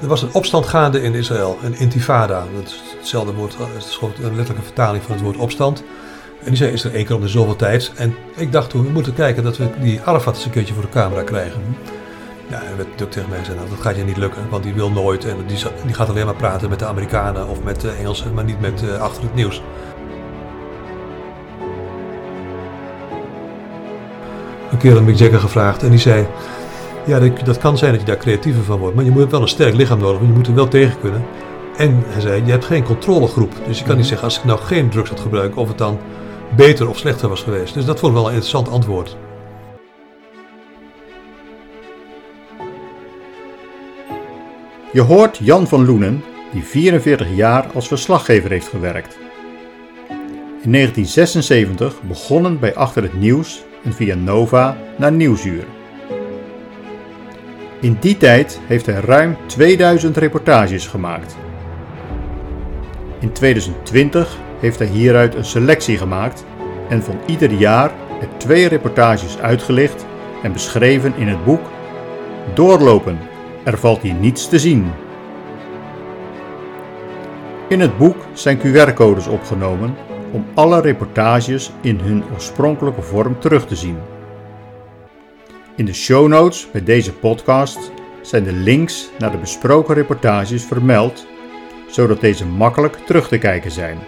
Er was een opstand gaande in Israël, een intifada. Dat is hetzelfde woord, het is gewoon een letterlijke vertaling van het woord opstand. En die zei, is er één keer om de zoveel tijd. En ik dacht toen, we moeten kijken dat we die Arafat eens een keertje voor de camera krijgen. Ja, en er werd natuurlijk tegen mij gezegd, nou, dat gaat je niet lukken, want die wil nooit. En die, die gaat alleen maar praten met de Amerikanen of met de Engelsen, maar niet met uh, achter het nieuws. Een keer had Mick Jagger gevraagd en die zei, ja, dat, dat kan zijn dat je daar creatiever van wordt, maar je moet wel een sterk lichaam nodig, want je moet er wel tegen kunnen. En hij zei, je hebt geen controlegroep, dus je kan niet zeggen als ik nou geen drugs had gebruikt of het dan beter of slechter was geweest. Dus dat vond ik wel een interessant antwoord. Je hoort Jan van Loenen, die 44 jaar als verslaggever heeft gewerkt. In 1976 begonnen bij Achter het Nieuws en via Nova naar Nieuwsuur. In die tijd heeft hij ruim 2000 reportages gemaakt. In 2020 heeft hij hieruit een selectie gemaakt en van ieder jaar er twee reportages uitgelicht en beschreven in het boek Doorlopen, er valt hier niets te zien. In het boek zijn QR-codes opgenomen om alle reportages in hun oorspronkelijke vorm terug te zien. In de show notes bij deze podcast zijn de links naar de besproken reportages vermeld, zodat deze makkelijk terug te kijken zijn.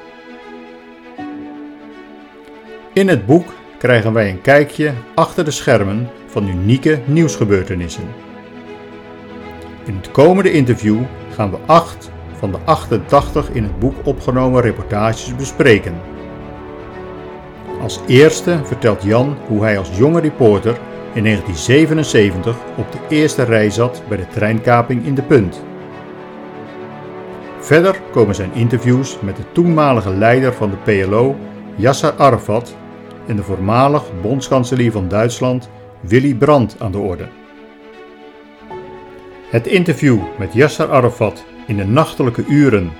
In het boek krijgen wij een kijkje achter de schermen van unieke nieuwsgebeurtenissen. In het komende interview gaan we acht van de 88 in het boek opgenomen reportages bespreken. Als eerste vertelt Jan hoe hij als jonge reporter in 1977 op de eerste rij zat bij de treinkaping in de Punt. Verder komen zijn interviews met de toenmalige leider van de PLO, Yasser Arafat, en de voormalig bondskanselier van Duitsland, Willy Brandt, aan de orde. Het interview met Yasser Arafat in de nachtelijke uren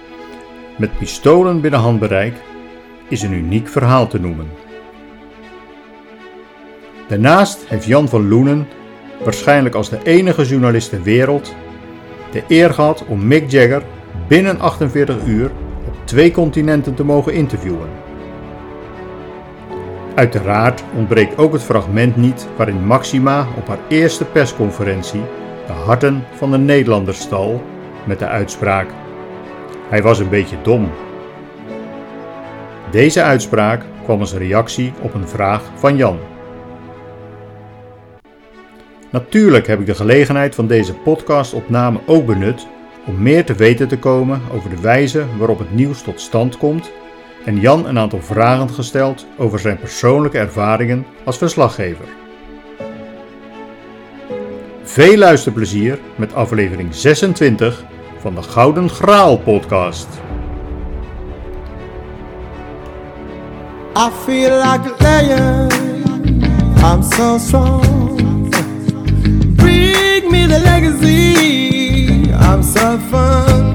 met pistolen binnen handbereik is een uniek verhaal te noemen. Daarnaast heeft Jan van Loenen, waarschijnlijk als de enige journalist ter wereld, de eer gehad om Mick Jagger binnen 48 uur op twee continenten te mogen interviewen. Uiteraard ontbreekt ook het fragment niet waarin Maxima op haar eerste persconferentie de harten van de Nederlanders stal met de uitspraak: Hij was een beetje dom. Deze uitspraak kwam als reactie op een vraag van Jan. Natuurlijk heb ik de gelegenheid van deze podcastopname ook benut om meer te weten te komen over de wijze waarop het nieuws tot stand komt en Jan een aantal vragen gesteld over zijn persoonlijke ervaringen als verslaggever. Veel luisterplezier met aflevering 26 van de Gouden Graal podcast. I. I'm so strong. The legacy. I'm so fun.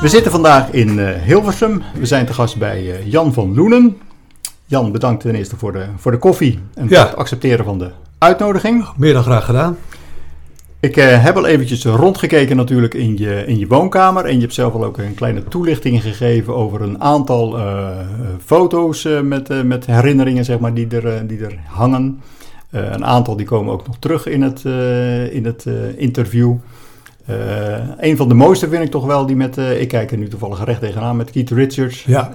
We zitten vandaag in uh, Hilversum. We zijn te gast bij uh, Jan van Loenen. Jan, bedankt ten eerste voor de, voor de koffie en voor het accepteren van de uitnodiging. Meer dan graag gedaan. Ik uh, heb al eventjes rondgekeken natuurlijk in je, in je woonkamer. En je hebt zelf al ook een kleine toelichting gegeven over een aantal foto's met, met herinneringen zeg maar, die, er, die er hangen. een aantal die komen ook nog terug in het, in het interview. Een van de mooiste vind ik toch wel die met, ik kijk er nu toevallig recht tegenaan, met Keith Richards. Ja.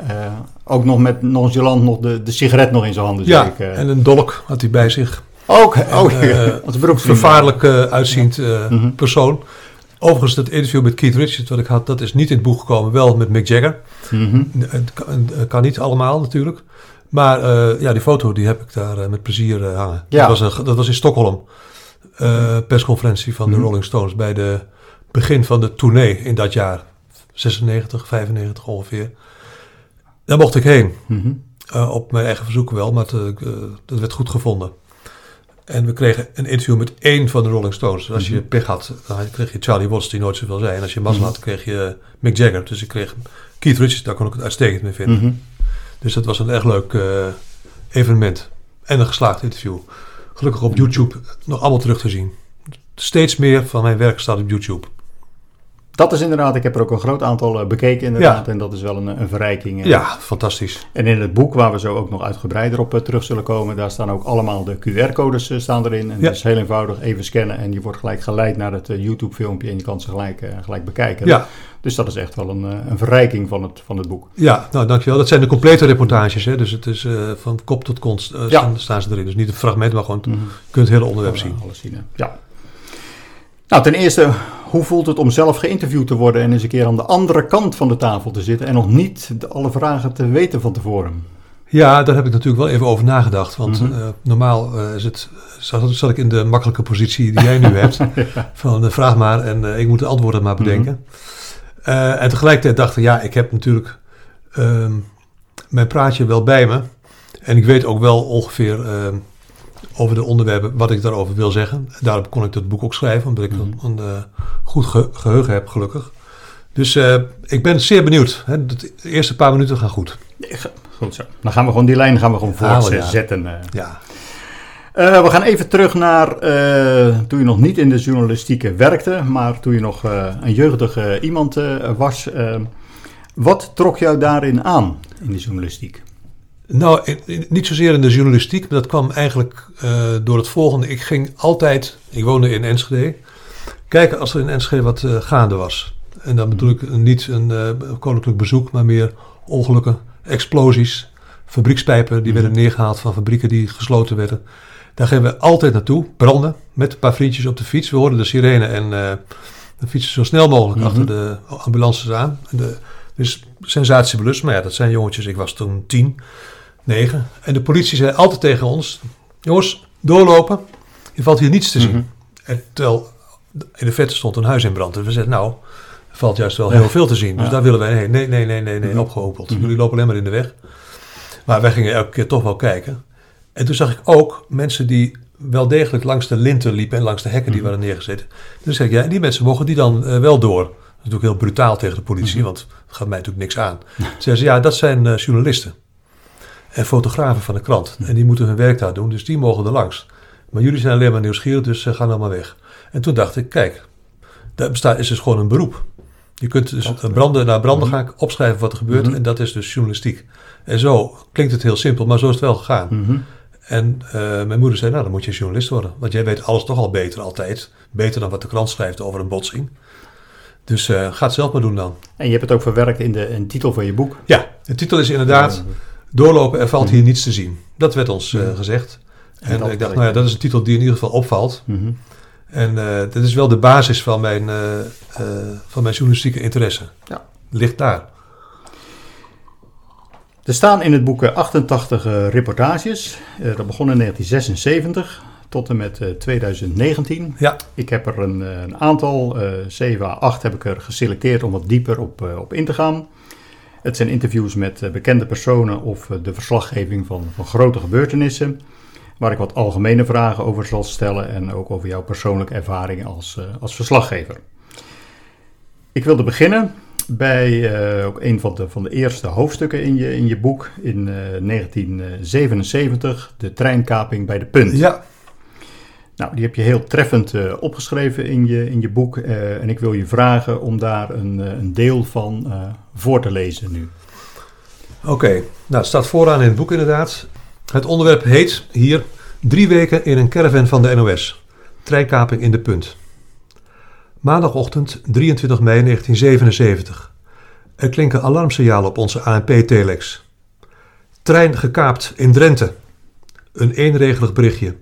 Ook nog met nonchalant nog de, de sigaret nog in zijn handen. Ja, en een dolk had hij bij zich. Ook, als een vervaarlijk uitziend mm persoon. Overigens, dat interview met Keith Richards wat ik had, dat is niet in het boek gekomen. Wel met Mick Jagger. Mm -hmm. het, kan, kan, niet allemaal natuurlijk. Maar ja, die foto die heb ik daar met plezier hangen. Ja. Dat, was een, dat was in Stockholm. persconferentie van de mhm. Rolling Stones bij de begin van de tournee in dat jaar. 96, 95 ongeveer. Daar mocht ik heen. Mhm. Eh, op mijn eigen verzoek wel, maar uh, dat werd goed gevonden. En we kregen een interview met één van de Rolling Stones. Als je mhm. pech had, dan kreeg je Charlie Watts, die nooit zoveel zei. En als je mazzel had, mhm. kreeg je Mick Jagger. Dus ik kreeg Keith Richards, daar kon ik het uitstekend mee vinden. Dus dat was een erg leuk evenement. En een geslaagd interview gelukkig op YouTube nog allemaal terug te zien. Steeds meer van mijn werk staat op YouTube. Dat is inderdaad, ik heb er ook een groot aantal eh, bekeken inderdaad. En dat is wel een, een verrijking. Ja, fantastisch. En in het boek, waar we zo ook nog uitgebreider op terug zullen komen, daar staan ook allemaal de QR-codes staan erin. En dat is heel eenvoudig, even scannen en je wordt gelijk geleid naar het YouTube-filmpje en je kan ze gelijk, gelijk bekijken. Ja. Dus dat is echt wel een, een verrijking van het, van het boek. Ja, nou dankjewel. Dat zijn de complete reportages. Hè? Dus het is van kop tot kont uh, ja. staan, ze erin. Dus niet een fragment, maar gewoon mm -hmm. je kunt het hele onderwerp zien. Alles zien ja. Nou, ten eerste, hoe voelt het om zelf geïnterviewd te worden en eens een keer aan de andere kant van de tafel te zitten en nog niet alle vragen te weten van tevoren? Ja, daar heb ik natuurlijk wel even over nagedacht. Want mm -hmm. uh, normaal uh, is het, zat, zat, ik in de makkelijke positie die jij nu hebt. ja. Van uh, vraag maar en ik moet de antwoorden maar bedenken. Mm -hmm. en tegelijkertijd dacht ik, ja, ik heb natuurlijk ehm, mijn praatje wel bij me. En ik weet ook wel ongeveer ehm, over de onderwerpen wat ik daarover wil zeggen. Daarom kon ik dat boek ook schrijven, omdat ik een, een uh, goed ge geheugen heb, gelukkig. Dus uh, ik ben zeer benieuwd. Hè. De eerste paar minuten gaan goed. Goed zo. Dan gaan we gewoon die lijn gaan we gewoon voortzetten. Ja. ja. Uh, we gaan even terug naar toen je nog niet in de journalistiek werkte, maar toen je nog een jeugdige iemand was. wat trok jou daarin aan in de journalistiek? Nou, niet zozeer in de journalistiek, maar dat kwam eigenlijk uh, door het volgende. Ik ging altijd, ik woonde in Enschede, kijken als er in Enschede wat uh, gaande was. En dan bedoel ik niet een uh, koninklijk bezoek, maar meer ongelukken, explosies, fabriekspijpen die werden neergehaald van fabrieken die gesloten werden. Daar gingen we altijd naartoe, branden, met een paar vriendjes op de fiets. We hoorden de sirene en we fietsen zo snel mogelijk mm -hmm. achter de ambulances aan. En de, dus sensatiebelust, maar ja, dat zijn jongetjes, ik was toen tien. 9. En de politie zei altijd tegen ons: jongens, doorlopen. Je valt hier niets te zien. Mm -hmm. en terwijl in de vette stond een huis in brand. En we zeiden: nou, er valt juist wel heel veel te zien. Dus ja. daar willen wij heen. Nee, nee, nee, nee, nee, opgehopeld. Mm -hmm. Jullie lopen alleen maar in de weg. Maar wij gingen elke keer toch wel kijken. En toen zag ik ook mensen die wel degelijk langs de linten liepen en langs de hekken die mm -hmm. waren neergezet. Toen zei ik, ja, die mensen mogen die dan uh, wel door. Dat is natuurlijk heel brutaal tegen de politie, mm -hmm. want het gaat mij natuurlijk niks aan. Zeiden ze, ja, dat zijn uh, journalisten en fotografen van de krant. En die moeten hun werk daar doen, dus die mogen er langs. Maar jullie zijn alleen maar nieuwsgierig, dus uh, ga dan maar weg. En toen dacht ik, kijk, dat bestaat, is dus gewoon een beroep. Je kunt dus branden naar branden gaan, opschrijven wat er gebeurt. -hmm. En dat is dus journalistiek. En zo klinkt het heel simpel, maar zo is het wel gegaan. -hmm. En uh, mijn moeder zei, nou dan moet je journalist worden. Want jij weet alles toch al beter altijd. Beter dan wat de krant schrijft over een botsing. Dus uh, ga het zelf maar doen dan. En je hebt het ook verwerkt in de, in de titel van je boek. Ja, de titel is inderdaad doorlopen, er valt hier niets te zien. Dat werd ons uh, gezegd. En, en ik dacht, nou ja, dat is een titel die in ieder geval opvalt. Mm -hmm. En uh, dat is wel de basis van mijn, uh, van mijn journalistieke interesse. Ja. Ligt daar. Er staan in het boek 88 reportages. dat begon in 1976 tot en met 2019. Ja. Ik heb er een, een aantal, 7 à 8 heb ik er geselecteerd om wat dieper op, op in te gaan. Het zijn interviews met bekende personen of de verslaggeving van, van grote gebeurtenissen, waar ik wat algemene vragen over zal stellen en ook over jouw persoonlijke ervaring als, als verslaggever. Ik wilde beginnen bij ook een van de, van de eerste hoofdstukken in je, in je boek in uh, 1977, de treinkaping bij de Punt. Ja. Nou, die heb je heel treffend uh, opgeschreven in je, in je boek. Uh, en ik wil je vragen om daar een, uh, een deel van voor te lezen nu. Oké, nou het staat vooraan in het boek inderdaad. Het onderwerp heet hier Drie weken in een caravan van de NOS. Treinkaping in de punt. Maandagochtend 23 mei 1977. Er klinken alarmsignalen op onze ANP-telex. Trein gekaapt in Drenthe. Een eenregelig berichtje.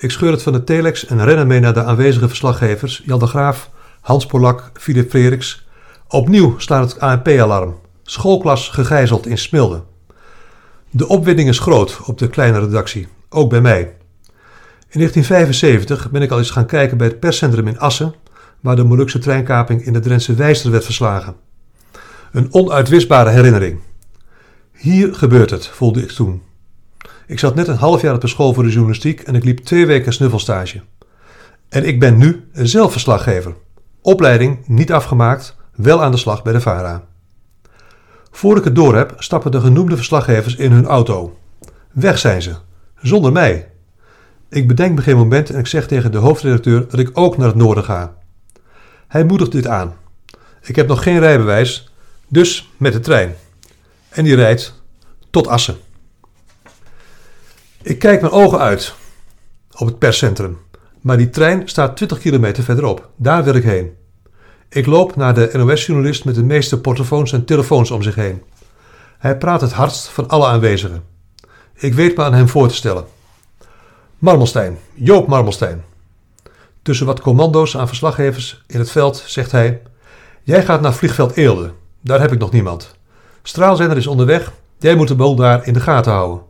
Ik scheur het van de telex en ren ermee naar de aanwezige verslaggevers Jan de Graaf, Hans Polak, Filip Freriks. Opnieuw slaat het ANP-alarm. Schoolklas gegijzeld in Smilde. De opwinding is groot op de kleine redactie, ook bij mij. In 1975 ben ik al eens gaan kijken bij het perscentrum in Assen, waar de Molukse treinkaping in de Drentse Wijster werd verslagen. Een onuitwisbare herinnering. Hier gebeurt het, voelde ik toen. Ik zat net een half jaar op de school voor de journalistiek en ik liep twee weken snuffelstage. En ik ben nu zelf verslaggever. Opleiding niet afgemaakt, wel aan de slag bij de VARA. Voor ik het door heb, stappen de genoemde verslaggevers in hun auto. Weg zijn ze, zonder mij. Ik bedenk me geen moment en ik zeg tegen de hoofdredacteur dat ik ook naar het noorden ga. Hij moedigt dit aan. Ik heb nog geen rijbewijs, dus met de trein. En die rijdt tot Assen. Ik kijk mijn ogen uit op het perscentrum, maar die trein staat 20 kilometer verderop. Daar wil ik heen. Ik loop naar de NOS-journalist met de meeste portofoons en telefoons om zich heen. Hij praat het hardst van alle aanwezigen. Ik weet me aan hem voor te stellen. Marmelstein, Joop Marmelstein. Tussen wat commando's aan verslaggevers in het veld zegt hij: Jij gaat naar vliegveld Eelde. Daar heb ik nog niemand. Straalzender is onderweg. Jij moet de boel daar in de gaten houden.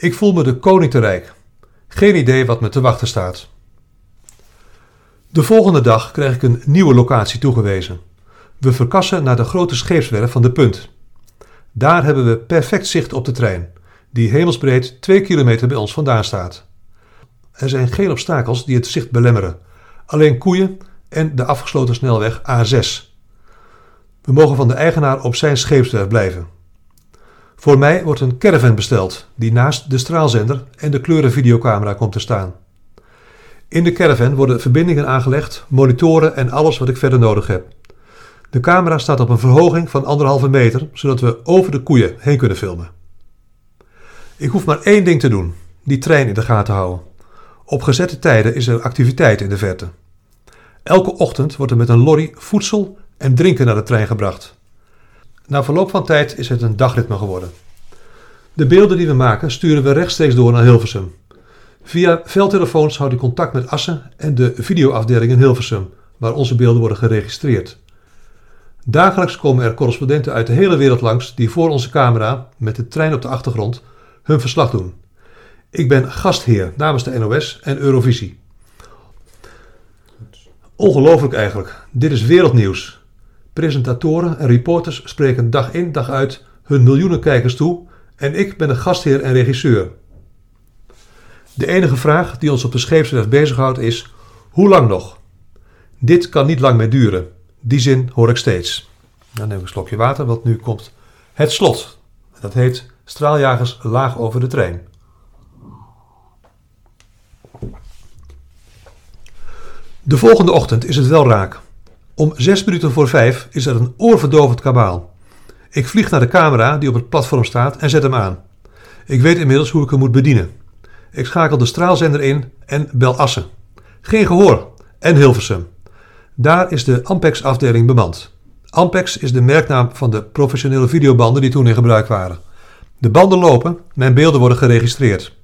Ik voel me de koning te rijk. Geen idee wat me te wachten staat. De volgende dag krijg ik een nieuwe locatie toegewezen. We verkassen naar de grote scheepswerf van de Punt. Daar hebben we perfect zicht op de trein, die hemelsbreed twee kilometer bij ons vandaan staat. Er zijn geen obstakels die het zicht belemmeren, alleen koeien en de afgesloten snelweg A6. We mogen van de eigenaar op zijn scheepswerf blijven. Voor mij wordt een caravan besteld die naast de straalzender en de kleurenvideocamera komt te staan. In de caravan worden verbindingen aangelegd, monitoren en alles wat ik verder nodig heb. De camera staat op een verhoging van anderhalve meter, zodat we over de koeien heen kunnen filmen. Ik hoef maar één ding te doen: die trein in de gaten houden. Op gezette tijden is er activiteit in de verte. Elke ochtend wordt er met een lorry voedsel en drinken naar de trein gebracht. Na verloop van tijd is het een dagritme geworden. De beelden die we maken sturen we rechtstreeks door naar Hilversum. Via veldtelefoons houd ik contact met Assen en de videoafdeling in Hilversum, waar onze beelden worden geregistreerd. Dagelijks komen er correspondenten uit de hele wereld langs die voor onze camera, met de trein op de achtergrond, hun verslag doen. Ik ben gastheer namens de NOS en Eurovisie. Ongelooflijk eigenlijk. Dit is wereldnieuws. Presentatoren en reporters spreken dag in dag uit hun miljoenen kijkers toe en ik ben de gastheer en regisseur. De enige vraag die ons op de scheepswerf bezighoudt is: hoe lang nog? Dit kan niet lang meer duren. Die zin hoor ik steeds. Dan neem ik een slokje water, want nu komt het slot. Dat heet Straaljagers laag over de trein. De volgende ochtend is het wel raak. Om zes minuten voor vijf is er een oorverdovend kabaal. Ik vlieg naar de camera die op het platform staat en zet hem aan. Ik weet inmiddels hoe ik hem moet bedienen. Ik schakel de straalzender in en bel Assen. Geen gehoor. En Hilversum. Daar is de Ampex-afdeling bemand. Ampex is de merknaam van de professionele videobanden die toen in gebruik waren. De banden lopen, mijn beelden worden geregistreerd.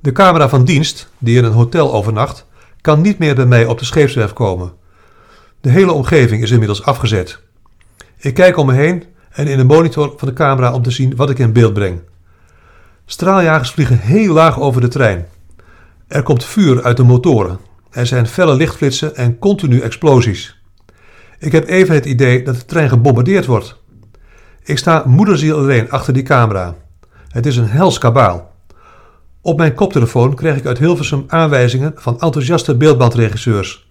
De camera van dienst, die in een hotel overnacht, kan niet meer bij mij op de scheepswerf komen. De hele omgeving is inmiddels afgezet. Ik kijk om me heen en in de monitor van de camera om te zien wat ik in beeld breng. Straaljagers vliegen heel laag over de trein. Er komt vuur uit de motoren. Er zijn felle lichtflitsen en continu explosies. Ik heb even het idee dat de trein gebombardeerd wordt. Ik sta moederziel alleen achter die camera. Het is een hels kabaal. Op mijn koptelefoon kreeg ik uit Hilversum aanwijzingen van enthousiaste beeldbandregisseurs.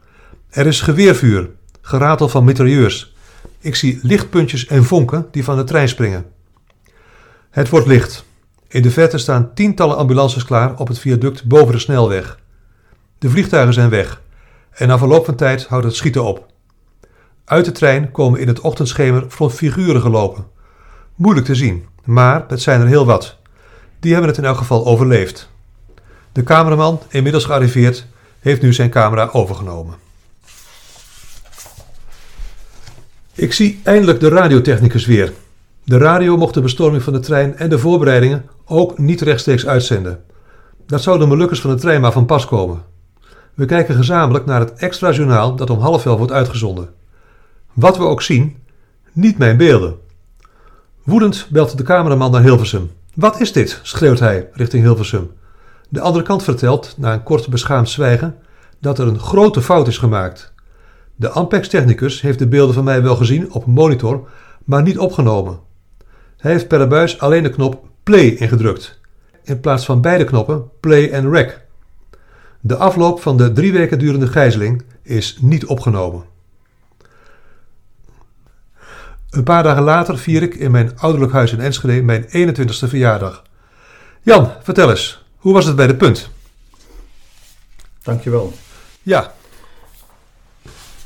Er is geweervuur, geratel van mitrailleurs. Ik zie lichtpuntjes en vonken die van de trein springen. Het wordt licht. In de verte staan tientallen ambulances klaar op het viaduct boven de snelweg. De vliegtuigen zijn weg en na verloop van tijd houdt het schieten op. Uit de trein komen in het ochtendschemer figuren gelopen. Moeilijk te zien, maar het zijn er heel wat. Die hebben het in elk geval overleefd. De cameraman, inmiddels gearriveerd, heeft nu zijn camera overgenomen. Ik zie eindelijk de radiotechnicus weer. De radio mocht de bestorming van de trein en de voorbereidingen ook niet rechtstreeks uitzenden. Dat zou de Molukkers van de trein maar van pas komen. We kijken gezamenlijk naar het extra journaal dat om half elf wordt uitgezonden. Wat we ook zien, niet mijn beelden. Woedend belt de cameraman naar Hilversum. Wat is dit? schreeuwt hij richting Hilversum. De andere kant vertelt, na een kort beschaamd zwijgen, dat er een grote fout is gemaakt. De Ampex-technicus heeft de beelden van mij wel gezien op een monitor, maar niet opgenomen. Hij heeft per buis alleen de knop play ingedrukt, in plaats van beide knoppen play en rec. De afloop van de drie weken durende gijzeling is niet opgenomen. Een paar dagen later vier ik in mijn ouderlijk huis in Enschede mijn 21ste verjaardag. Jan, vertel eens, hoe was het bij de punt? Dankjewel. Ja.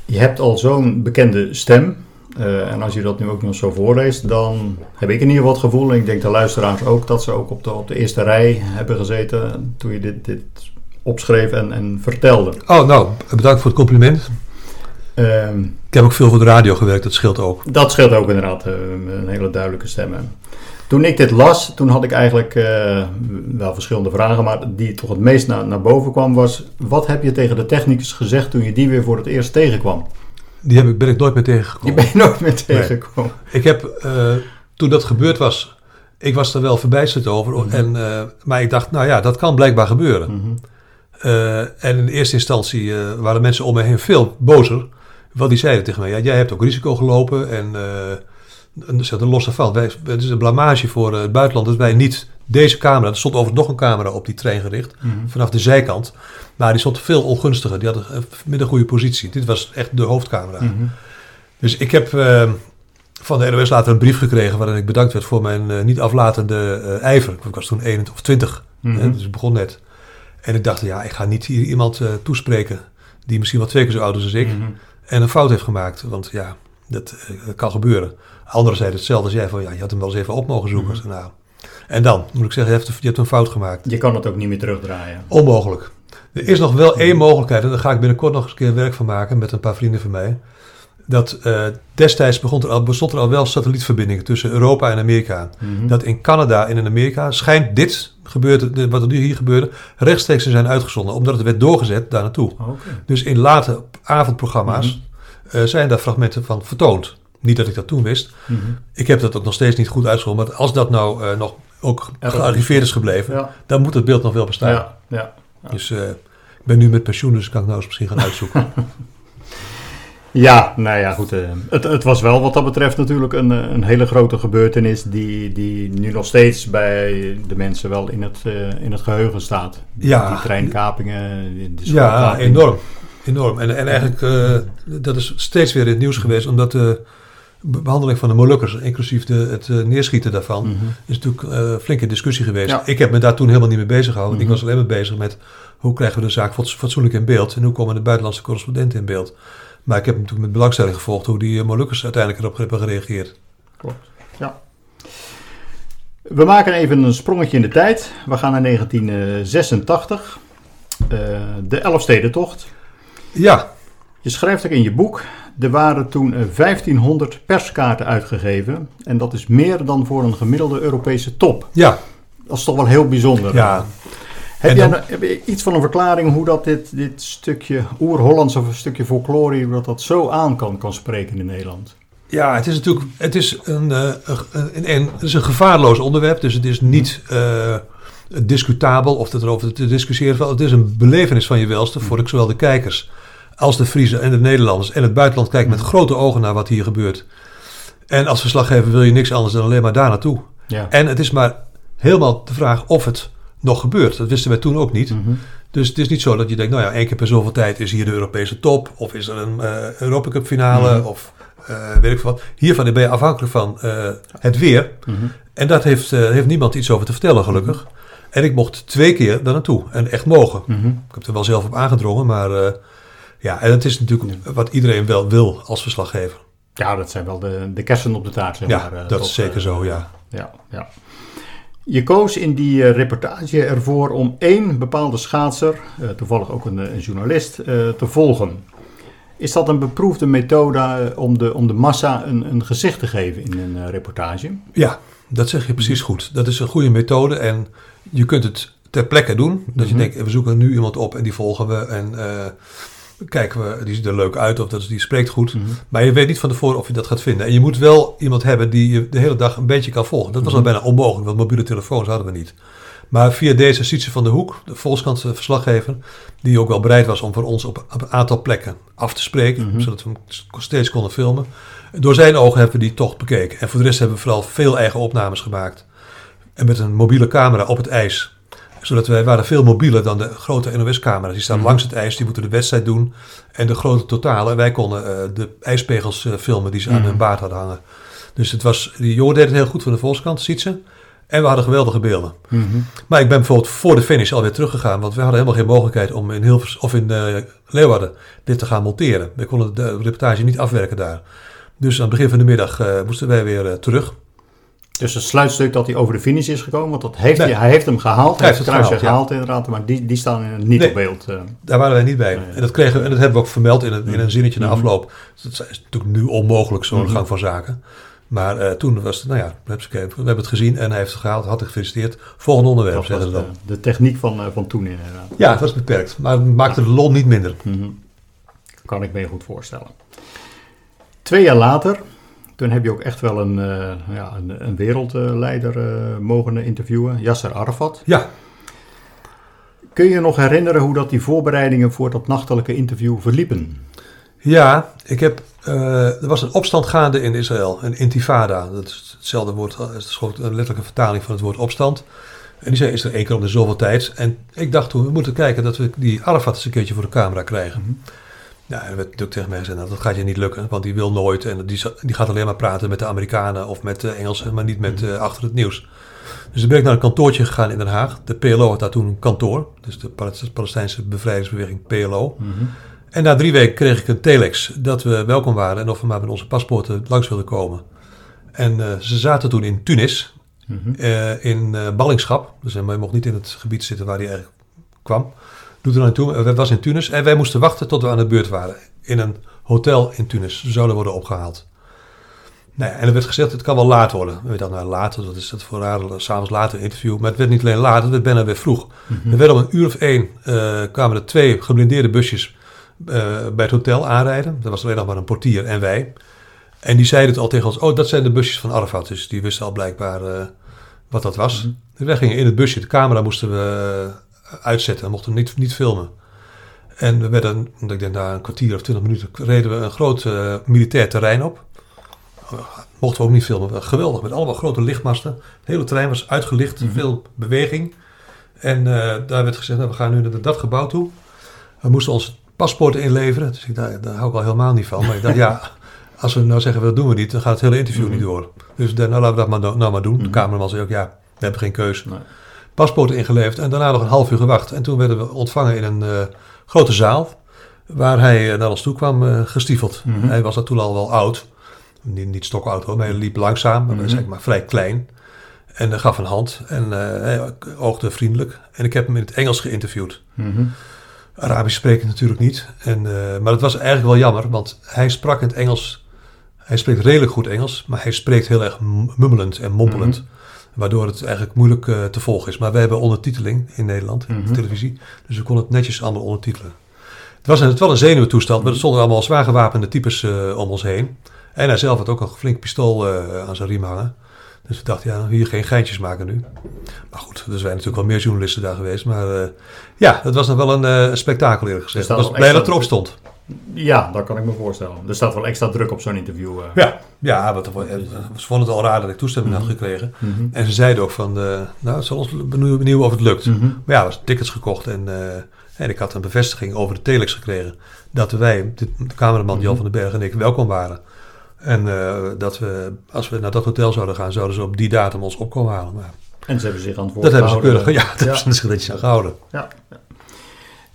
Je hebt al zo'n bekende stem. Uh, en als je dat nu ook nog zo voorleest, dan heb ik in ieder geval het gevoel, en ik denk de luisteraars ook, dat ze ook op de, op de eerste rij hebben gezeten toen je dit, dit opschreef en, en vertelde. Oh, nou, bedankt voor het compliment. Um, ik heb ook veel voor de radio gewerkt, dat scheelt ook. Dat scheelt ook inderdaad, uh, een hele duidelijke stem. Toen ik dit las, toen had ik eigenlijk uh, wel verschillende vragen, maar die toch het meest naar, naar boven kwam was, wat heb je tegen de technicus gezegd toen je die weer voor het eerst tegenkwam? Die heb ik, ben ik nooit meer tegengekomen. Die ben je nooit meer tegengekomen? Ik heb, uh, toen dat gebeurd was, ik was er wel verbijsterd over, mm -hmm. en, uh, maar ik dacht, nou ja, dat kan blijkbaar gebeuren. Mm -hmm. en in eerste instantie waren mensen om me heen veel bozer, want die zeiden tegen mij, ja, jij hebt ook risico gelopen en een, een losse van. Wij, het is een blamage voor het buitenland dat wij niet deze camera, er stond overigens nog een camera op die trein gericht, mm -hmm. vanaf de zijkant. Maar die stond veel ongunstiger. Die had een minder goede positie. Dit was echt de hoofdcamera. Mm -hmm. Dus ik heb uh, van de NOS later een brief gekregen waarin ik bedankt werd voor mijn uh, niet aflatende uh, ijver. Ik was toen 21 of 20, mm -hmm. hè, dus ik begon net. En ik dacht, ja, ik ga niet hier iemand toespreken die misschien wel twee keer zo oud is als ik en een fout heeft gemaakt. Want ja, dat kan gebeuren. Anderen zeiden hetzelfde als jij, van ja, je had hem wel eens even op mogen zoeken. Mm -hmm. nou, en dan moet ik zeggen, je hebt, je hebt een fout gemaakt. Je kan het ook niet meer terugdraaien. Onmogelijk. Er is nog wel één mogelijkheid, en daar ga ik binnenkort nog eens een keer werk van maken met een paar vrienden van mij. Dat uh, destijds begon er al, bestond er al wel satellietverbindingen tussen Europa en Amerika. Mm -hmm. Dat in Canada en in Amerika schijnt dit gebeurde, wat er nu hier gebeurde, rechtstreeks te zijn uitgezonden. Omdat het werd doorgezet daar naartoe. Okay. Dus in late avondprogramma's mm -hmm. uh, zijn daar fragmenten van vertoond. Niet dat ik dat toen wist. Mm -hmm. Ik heb dat ook nog steeds niet goed uitgezonden. Maar als dat nou uh, nog ook gearchiveerd is gebleven, ja. dan moet het beeld nog wel bestaan. Ja, ja, ja. Dus uh, ik ben nu met pensioen, dus kan ik nou eens misschien gaan uitzoeken. ja, nou ja, goed. Uh, het, het, was wel wat dat betreft natuurlijk een, een hele grote gebeurtenis die, die nu nog steeds bij de mensen wel in het, in het geheugen staat. Ja. Die treinkapingen. Ja, enorm. Enorm. En, en eigenlijk, dat is steeds weer in het nieuws geweest, omdat de behandeling van de Molukkers, inclusief de, het uh, neerschieten daarvan, mm -hmm. is natuurlijk uh, flinke discussie geweest. Ja. Ik heb me daar toen helemaal niet mee bezig gehouden. Mm -hmm. Ik was alleen maar bezig met hoe krijgen we de zaak fatsoenlijk in beeld en hoe komen de buitenlandse correspondenten in beeld. Maar ik heb natuurlijk met belangstelling gevolgd hoe die uh, Molukkers uiteindelijk erop hebben gereageerd. Klopt, ja. We maken even een sprongetje in de tijd. We gaan naar 1986, de Elfstedentocht. Ja. Je schrijft ook in je boek er waren toen 1500 perskaarten uitgegeven. En dat is meer dan voor een gemiddelde Europese top. Ja. Dat is toch wel heel bijzonder. Ja. Heb, dan, jij, heb je iets van een verklaring hoe dat dit, dit stukje oer-Hollands of een stukje folklore, dat, dat zo aan kan, kan spreken in Nederland? Ja, het is natuurlijk het is een, uh, een, een, het is een gevaarloos onderwerp. Dus het is niet uh, discutabel of het erover te discussiëren valt. Het is een belevenis van je welste voor zowel de kijkers als de Friese en de Nederlanders en het buitenland kijken met grote ogen naar wat hier gebeurt. En als verslaggever wil je niks anders dan alleen maar daar naartoe. Ja. En het is maar helemaal de vraag of het nog gebeurt. Dat wisten wij toen ook niet. Mm -hmm. Dus het is niet zo dat je denkt, nou ja, één keer per zoveel tijd is hier de Europese top. Of is er een uh, Europa Cup finale. Mm -hmm. Of uh, weet ik wat. Hiervan ben je afhankelijk van uh, het weer. Mm -hmm. En daar heeft, heeft niemand iets over te vertellen, gelukkig. En ik mocht twee keer daar naartoe. En echt mogen. Ik heb er wel zelf op aangedrongen, maar... Ja, en het is natuurlijk wat iedereen wel wil als verslaggever. Ja, dat zijn wel de, de kersen op de taart. Zeg ja, maar, dat tot, is zeker uh, zo, ja. ja, ja. Je koos in die uh, reportage ervoor om één bepaalde schaatser, toevallig ook een, een journalist, te volgen. Is dat een beproefde methode om de, om de massa een, een gezicht te geven in een reportage? Ja, dat zeg je precies goed. Dat is een goede methode en je kunt het ter plekke doen. Dat mm -hmm. je denkt, we zoeken nu iemand op en die volgen we en kijken we, die ziet er leuk uit of dat, die spreekt goed. Mhm. Mm -hmm. Maar je weet niet van tevoren of je dat gaat vinden. En je moet wel iemand hebben die je de hele dag een beetje kan volgen. Dat was Mhm. al bijna onmogelijk, want mobiele telefoons hadden we niet. Maar via deze Sietse van de Hoek, de Volkskantse verslaggever, die ook wel bereid was om voor ons op, op een aantal plekken af te spreken, Mhm. zodat we hem steeds konden filmen. Door zijn ogen hebben we die tocht bekeken. En voor de rest hebben we vooral veel eigen opnames gemaakt. En met een mobiele camera op het ijs zodat wij waren veel mobieler dan de grote NOS-camera's. Die staan Mhm. langs het ijs, die moeten de wedstrijd doen. En de grote totale, wij konden uh, de ijspegels uh, filmen die ze aan Mhm. hun baard hadden hangen. Dus het was, die jongen deed het heel goed van de Volkskant, ziet ze. En we hadden geweldige beelden. Mhm. Maar ik ben bijvoorbeeld voor de finish alweer teruggegaan. Want we hadden helemaal geen mogelijkheid om in, Hilvers, of in eh, Leeuwarden dit te gaan monteren. We konden de reportage niet afwerken daar. Dus aan het begin van de middag eh, moesten wij weer eh, terug. Dus het sluitstuk dat hij over de finish is gekomen, want dat heeft Nee. hij, hij heeft hem gehaald. Hij heeft het kruisje gehaald, gehaald, inderdaad, maar die, die staan niet Nee. op beeld. eh. Daar waren wij niet bij. Nee. En, dat kregen, en dat hebben we ook vermeld in een, in een zinnetje na Mhm. afloop. Dat is natuurlijk nu onmogelijk, zo'n Mhm. gang van zaken. Maar eh, toen was het, nou ja, we hebben het gezien en hij heeft het gehaald, had het gefeliciteerd. Volgende onderwerp, dat zeggen ze dan. de techniek van, eh, van toen inderdaad. Ja, het was beperkt, maar het maakte de lol niet minder. Mhm. Kan ik me goed voorstellen. Twee jaar later, toen heb je ook echt wel een, eh, ja, een, een wereldleider eh, mogen interviewen, Yasser Arafat. Ja, Kun je nog herinneren hoe dat die voorbereidingen voor dat nachtelijke interview verliepen? Ja, ik heb, eh, er was een opstand gaande in Israël, een intifada. Dat is hetzelfde woord, het is gewoon een letterlijke vertaling van het woord opstand. En die zei, is er één keer om de zoveel tijd. En ik dacht toen, we moeten kijken dat we die Arafat eens een keertje voor de camera krijgen. Mhm. Ja, en er werd natuurlijk tegen mij gezegd, nou, dat gaat je niet lukken, want die wil nooit. En die, die gaat alleen maar praten met de Amerikanen of met de Engelsen, maar niet met eh, achter het nieuws. Dus ik ben ik naar een kantoortje gegaan in Den Haag. De PLO had daar toen een kantoor, dus de Palest- Palestijnse bevrijdingsbeweging PLO. Mhm. En na drie weken kreeg ik een telex dat we welkom waren en of we maar met onze paspoorten langs wilden komen. En eh, ze zaten toen in Tunis, Mhm. eh, in eh, ballingschap. Dus hij mocht niet in het gebied zitten waar hij eigenlijk kwam. Doet er toe. Hij was in Tunis en wij moesten wachten tot we aan de beurt waren. In een hotel in Tunis. We zouden worden opgehaald. Nou ja, en er werd gezegd, het kan wel laat worden. We dachten, nou later, wat is dat voor raar, s'avonds later een interview. Maar het werd niet alleen laat, het werd bijna weer vroeg. Mhm. Er werden om een uur of één, eh, kwamen er twee geblindeerde busjes eh, bij het hotel aanrijden. Er was alleen nog maar een portier en wij. En die zeiden het al tegen ons, oh, dat zijn de busjes van Arafat. Dus die wisten al blijkbaar eh, wat dat was. Mhm. Dus wij gingen in het busje, de camera moesten we uitzetten. We mochten niet, niet filmen. En we werden, ik denk na een kwartier of twintig minuten, reden we een groot eh, militair terrein op. Eh, Mochten we ook niet filmen. Geweldig, met allemaal grote lichtmasten. Het hele terrein was uitgelicht, Mhm. veel beweging. En eh, daar werd gezegd, nou, we gaan nu naar dat gebouw toe. We moesten onze paspoorten inleveren. Dus ik, daar, daar hou ik al helemaal niet van. Maar ik dacht, ja, als we nou zeggen, dat doen we niet, dan gaat het hele interview Mhm. niet door. Dus dan, nou, laten we dat maar, nou maar doen. De Mhm. cameraman zei ook, ja, we hebben geen keuze. Nee. Paspoorten ingeleverd en daarna nog een half uur gewacht. En toen werden we ontvangen in een eh, grote zaal, waar hij eh, naar ons toe kwam eh, gestiefeld. Mhm. Hij was daar toen al wel oud. Niet, niet stokoud hoor, maar hij liep langzaam, maar Mhm. zeg maar vrij klein. En gaf een hand en hij oogde vriendelijk. En ik heb hem in het Engels geïnterviewd. Mhm. Arabisch spreken natuurlijk niet. En, maar het was eigenlijk wel jammer, want hij sprak in het Engels. Hij spreekt redelijk goed Engels, maar hij spreekt heel erg mummelend en mompelend. Mhm. Waardoor het eigenlijk moeilijk eh, te volgen is. Maar wij hebben ondertiteling in Nederland, in Mhm. televisie. Dus we konden het netjes allemaal ondertitelen. Het was, een, het was wel een zenuwtoestand, maar er stonden allemaal zwaar gewapende types eh, om ons heen. En hij zelf had ook een flink pistool eh, aan zijn riem hangen. Dus we dachten, ja, hier geen geintjes maken nu. Maar goed, er zijn natuurlijk wel meer journalisten daar geweest. Maar ja, het was nog wel een spektakel eerlijk gezegd. Dus dat was blij dat erop stond. Ja, dat kan ik me voorstellen. Er staat wel extra druk op zo'n interview. eh. Ja, ja want, eh, ze vonden het al raar dat ik toestemming had Mhm. gekregen. Mhm. En ze zeiden ook van, eh, nou, het zal ons benieuwen benieuwen of het lukt. Mhm. Maar ja, er was tickets gekocht en, en ik had een bevestiging over de telex gekregen. Dat wij, de, de cameraman Jan van den Berg en ik, welkom waren. En dat we, als we naar dat hotel zouden gaan, zouden ze op die datum ons opkomen halen. Maar En ze hebben zich aan het woord dat hebben ze gehouden. keurig, ja, dat hebben ze netjes aan gehouden. Ja, ja.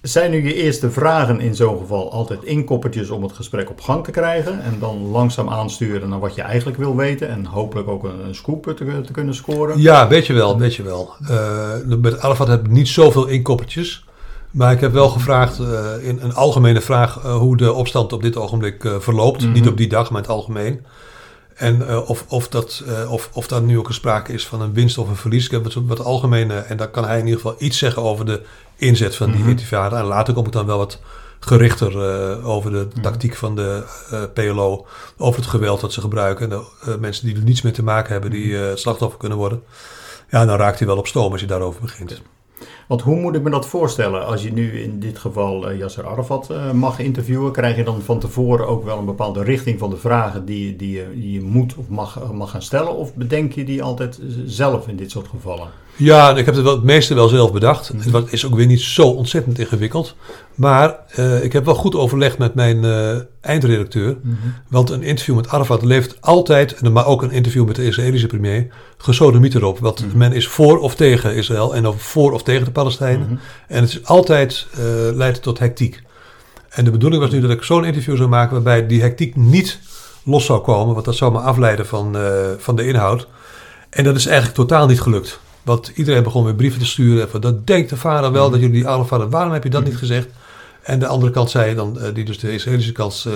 Zijn nu je eerste vragen in zo'n geval altijd inkoppertjes om het gesprek op gang te krijgen en dan langzaam aansturen naar wat je eigenlijk wil weten en hopelijk ook een, een scoop te, te kunnen scoren? Ja, weet je wel, weet je wel. Eh, met Arafat heb ik niet zoveel inkoppertjes. Maar ik heb wel gevraagd, eh, in een algemene vraag, eh, hoe de opstand op dit ogenblik verloopt. Mhm. Niet op die dag, maar in het algemeen. En eh, of, of, dat, eh, of, of daar nu ook een sprake is van een winst of een verlies. Ik heb wat, wat algemene, en dan kan hij in ieder geval iets zeggen over de inzet van die intifada. En later kom ik dan wel wat gerichter eh, over de Mhm. tactiek van de PLO. Over het geweld dat ze gebruiken. En de mensen die er niets mee te maken hebben, die Mhm. slachtoffer kunnen worden. Ja, dan raakt hij wel op stoom als je daarover begint. Want hoe moet ik me dat voorstellen? Als je nu in dit geval uh, Yasser Arafat uh, mag interviewen, krijg je dan van tevoren ook wel een bepaalde richting van de vragen die, die, je, je moet of mag, mag gaan stellen? Of bedenk je die altijd zelf in dit soort gevallen? Ja, ik heb het, wel, het meeste wel zelf bedacht. Mhm. Het is ook weer niet zo ontzettend ingewikkeld. Maar uh, ik heb wel goed overlegd met mijn uh, eindredacteur. Mm -hmm. Want een interview met Arafat levert altijd, maar ook een interview met de Israëlische premier, gesodemiet erop. Want mm -hmm. men is voor of tegen Israël en of voor of tegen de Palestijnen. -hmm. En het is altijd uh, leidt tot hectiek. En de bedoeling was nu dat ik zo'n interview zou maken waarbij die hectiek niet los zou komen. Want dat zou me afleiden van, van de inhoud. En dat is eigenlijk totaal niet gelukt. Want iedereen begon weer brieven te sturen. Van, dat denkt de vader wel, dat jullie die oude vader, waarom heb je dat niet gezegd? En de andere kant zei dan, uh, die dus de Israëlische kant uh,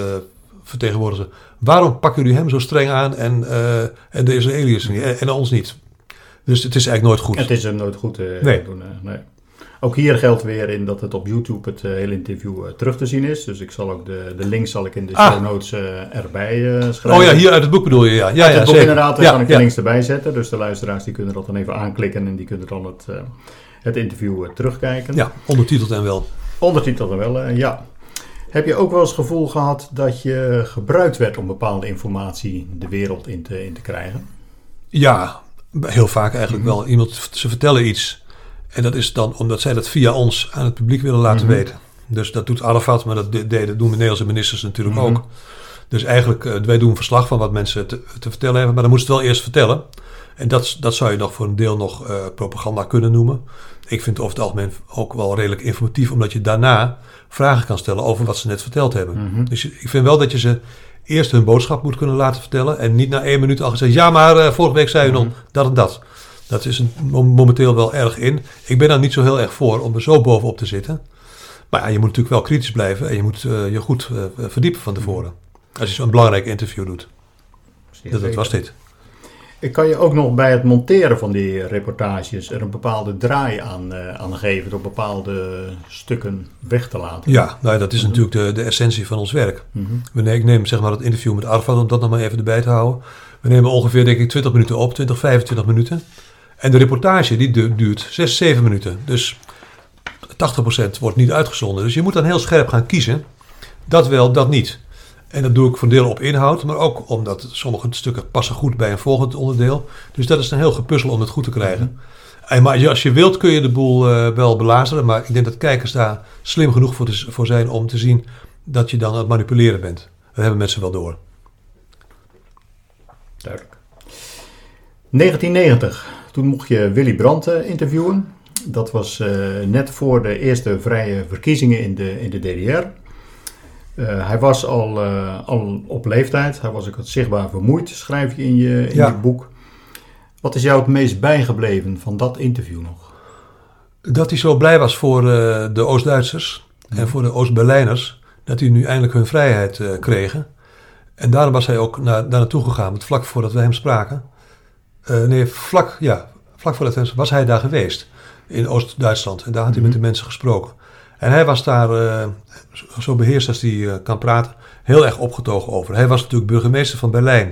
vertegenwoordigde, waarom pakken jullie hem zo streng aan en, uh, en de Israëliërs niet, en, en, ons niet? Dus het is eigenlijk nooit goed. Het is hem nooit goed nee. doen. nee. Ook hier geldt weer in dat het op YouTube het uh, hele interview uh, terug te zien is. Dus ik zal ook de, de link zal ik in de ah. show notes uh, erbij schrijven. Oh ja, hier uit het boek bedoel je, ja. ja, uit ja, het boek inderdaad, daar ja, kan ik de links erbij zetten. Dus de luisteraars die kunnen dat dan even aanklikken en die kunnen dan het, het interview terugkijken. Ja, ondertiteld en wel. Ondertiteld en wel, ja. Heb je ook wel eens het gevoel gehad dat je gebruikt werd om bepaalde informatie de wereld in te, in te krijgen? Ja, heel vaak eigenlijk mm -hmm. wel. Iemand, ze vertellen iets en dat is dan omdat zij dat via ons aan het publiek willen laten mm -hmm. weten. Dus dat doet Arafat, maar dat, de, dat doen de Nederlandse ministers natuurlijk mm -hmm. ook. Dus eigenlijk, uh, wij doen verslag van wat mensen te, te, vertellen hebben, maar dan moeten ze het wel eerst vertellen. En dat, dat zou je nog voor een deel nog uh, propaganda kunnen noemen. Ik vind het over het algemeen ook wel redelijk informatief, omdat je daarna vragen kan stellen over wat ze net verteld hebben. Mm -hmm. Dus ik vind wel dat je ze eerst hun boodschap moet kunnen laten vertellen en niet na één minuut al gezegd, ja maar uh, vorige week zei u nog dat en dat. Dat is een, momenteel wel erg in. Ik ben daar niet zo heel erg voor om er zo bovenop te zitten. Maar ja, je moet natuurlijk wel kritisch blijven en je moet uh, je goed uh, verdiepen van tevoren. Als je zo'n belangrijk interview doet. Dat, dat was dit. Ik kan je ook nog bij het monteren van die reportages er een bepaalde draai aan, uh, aan geven door bepaalde stukken weg te laten. Ja, nou, dat is mm -hmm. natuurlijk de, de essentie van ons werk. Mm -hmm. Ik neem zeg maar het interview met Arfad, om dat nog maar even erbij te houden. We nemen ongeveer denk ik 20 minuten op, 20, 25 minuten. En de reportage die duurt 6, 7 minuten. Dus 80% wordt niet uitgezonden. Dus je moet dan heel scherp gaan kiezen. Dat wel, dat niet. En dat doe ik voor deel op inhoud, maar ook omdat sommige stukken passen goed bij een volgend onderdeel. Dus dat is een heel gepuzzel om het goed te krijgen. En maar als je wilt kun je de boel uh, wel belazeren, maar ik denk dat kijkers daar slim genoeg voor, te, voor zijn om te zien dat je dan aan het manipuleren bent. Dat hebben mensen wel door. Duidelijk. 1990. Toen mocht je Willy Brandt uh, interviewen. Dat was uh, net voor de eerste vrije verkiezingen in de, in de DDR. Uh, hij was al, al op leeftijd. Hij was ook wat zichtbaar vermoeid, schrijf je in je, in ja. je boek. Wat is jou het meest bijgebleven van dat interview nog? Dat hij zo blij was voor de Oost-Duitsers ja. en voor de Oost-Berlijners. Dat die nu eindelijk hun vrijheid kregen. En daarom was hij ook naar, daar naartoe gegaan, met vlak voordat we hem spraken. Uh, nee, vlak, ja, vlak voor dat was hij daar geweest. In Oost-Duitsland. En daar had hij mm -hmm. met de mensen gesproken. En hij was daar, uh, zo beheerst als hij uh, kan praten, heel erg opgetogen over. Hij was natuurlijk burgemeester van Berlijn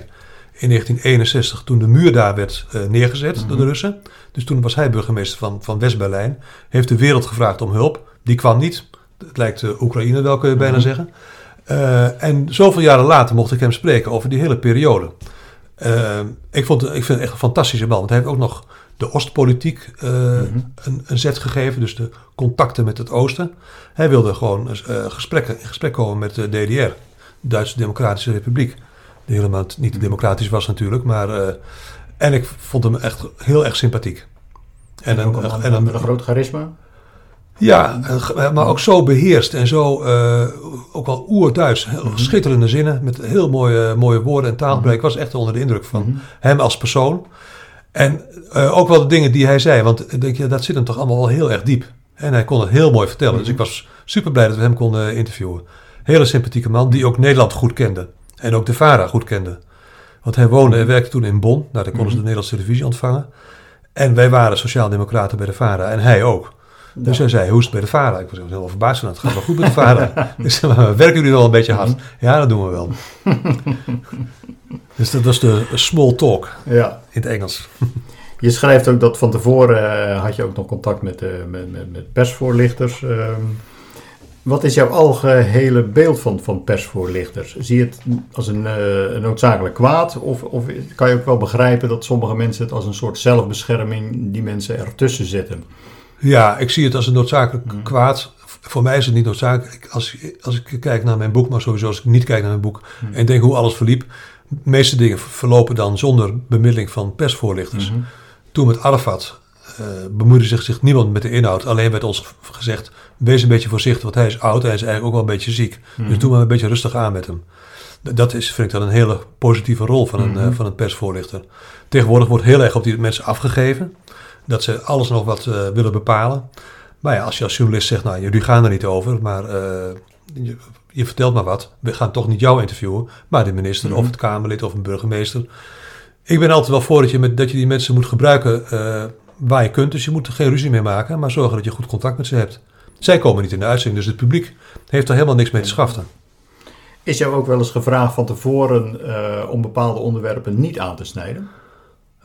in 1961, toen de muur daar werd uh, neergezet mm -hmm. door de Russen. Dus toen was hij burgemeester van, van West-Berlijn. Heeft de wereld gevraagd om hulp. Die kwam niet. Het lijkt Oekraïne wel, kun je bijna mm -hmm. zeggen. en zoveel jaren later mocht ik hem spreken over die hele periode. Uh, ik, vond, ik vind het echt een fantastische man. Want hij heeft ook nog de Oostpolitiek uh, mm-hmm. een, een, zet gegeven. Dus de contacten met het Oosten. Hij wilde gewoon uh, gesprekken, in gesprek komen met de DDR. De Duitse Democratische Republiek. Die helemaal niet democratisch was natuurlijk. Maar, en ik vond hem echt heel erg sympathiek. En, en, een, en een, een groot charisma? Ja, maar ook zo beheerst en zo uh, ook wel oer-Duits. Mm-hmm. Schitterende zinnen met heel mooie, mooie woorden en taalgebruik. Mm-hmm. Ik was echt onder de indruk van mm-hmm. hem als persoon. En uh, ook wel de dingen die hij zei, want denk je, dat zit hem toch allemaal wel heel erg diep. En hij kon het heel mooi vertellen. Dus ik was super blij dat we hem konden interviewen. Hele sympathieke man die ook Nederland goed kende. En ook de VARA goed kende. Want hij woonde en werkte toen in Bonn. Daar konden ze de Nederlandse televisie ontvangen. En wij waren sociaaldemocraten bij de VARA en hij ook. Dus hij zei, hoe is het bij de VARA? Ik was heel verbaasd van, het gaat wel goed bij de VARA. dus, werken jullie wel een beetje hard? Ja, dat doen we wel. dus dat was de small talk ja. in het Engels. Je schrijft ook dat van tevoren uh, had je ook nog contact met, uh, met, met, met, persvoorlichters. Uh, wat is jouw algehele beeld van, van persvoorlichters? Zie je het als een, een noodzakelijk kwaad? Of, of kan je ook wel begrijpen dat sommige mensen het als een soort zelfbescherming die mensen ertussen zetten? Ja, ik zie het als een noodzakelijk mm. kwaad. Voor mij is het niet noodzakelijk. Als, als ik kijk naar mijn boek, maar sowieso als ik niet kijk naar mijn boek mm. en denk hoe alles verliep. De meeste dingen verlopen dan zonder bemiddeling van persvoorlichters. Mm -hmm. Toen met Arafat uh, bemoeide zich, zich niemand met de inhoud. Alleen werd ons gezegd, wees een beetje voorzichtig, want hij is oud. Hij is eigenlijk ook wel een beetje ziek. -hmm. Dus doe maar een beetje rustig aan met hem. Dat is, vind ik dan een hele positieve rol van een, mm -hmm. uh, van een persvoorlichter. Tegenwoordig wordt heel erg op die mensen afgegeven. Dat ze alles nog wat uh, willen bepalen. Maar ja, als je als journalist zegt, nou, jullie gaan er niet over, maar je, je, vertelt maar wat. We gaan toch niet jou interviewen, maar de minister mm -hmm. of het Kamerlid of een burgemeester. Ik ben altijd wel voor dat je, met, dat je die mensen moet gebruiken uh, waar je kunt. Dus je moet er geen ruzie mee maken, maar zorgen dat je goed contact met ze hebt. Zij komen niet in de uitzending, dus het publiek heeft er helemaal niks mee te schaften. Is jou ook wel eens gevraagd van tevoren uh, om bepaalde onderwerpen niet aan te snijden?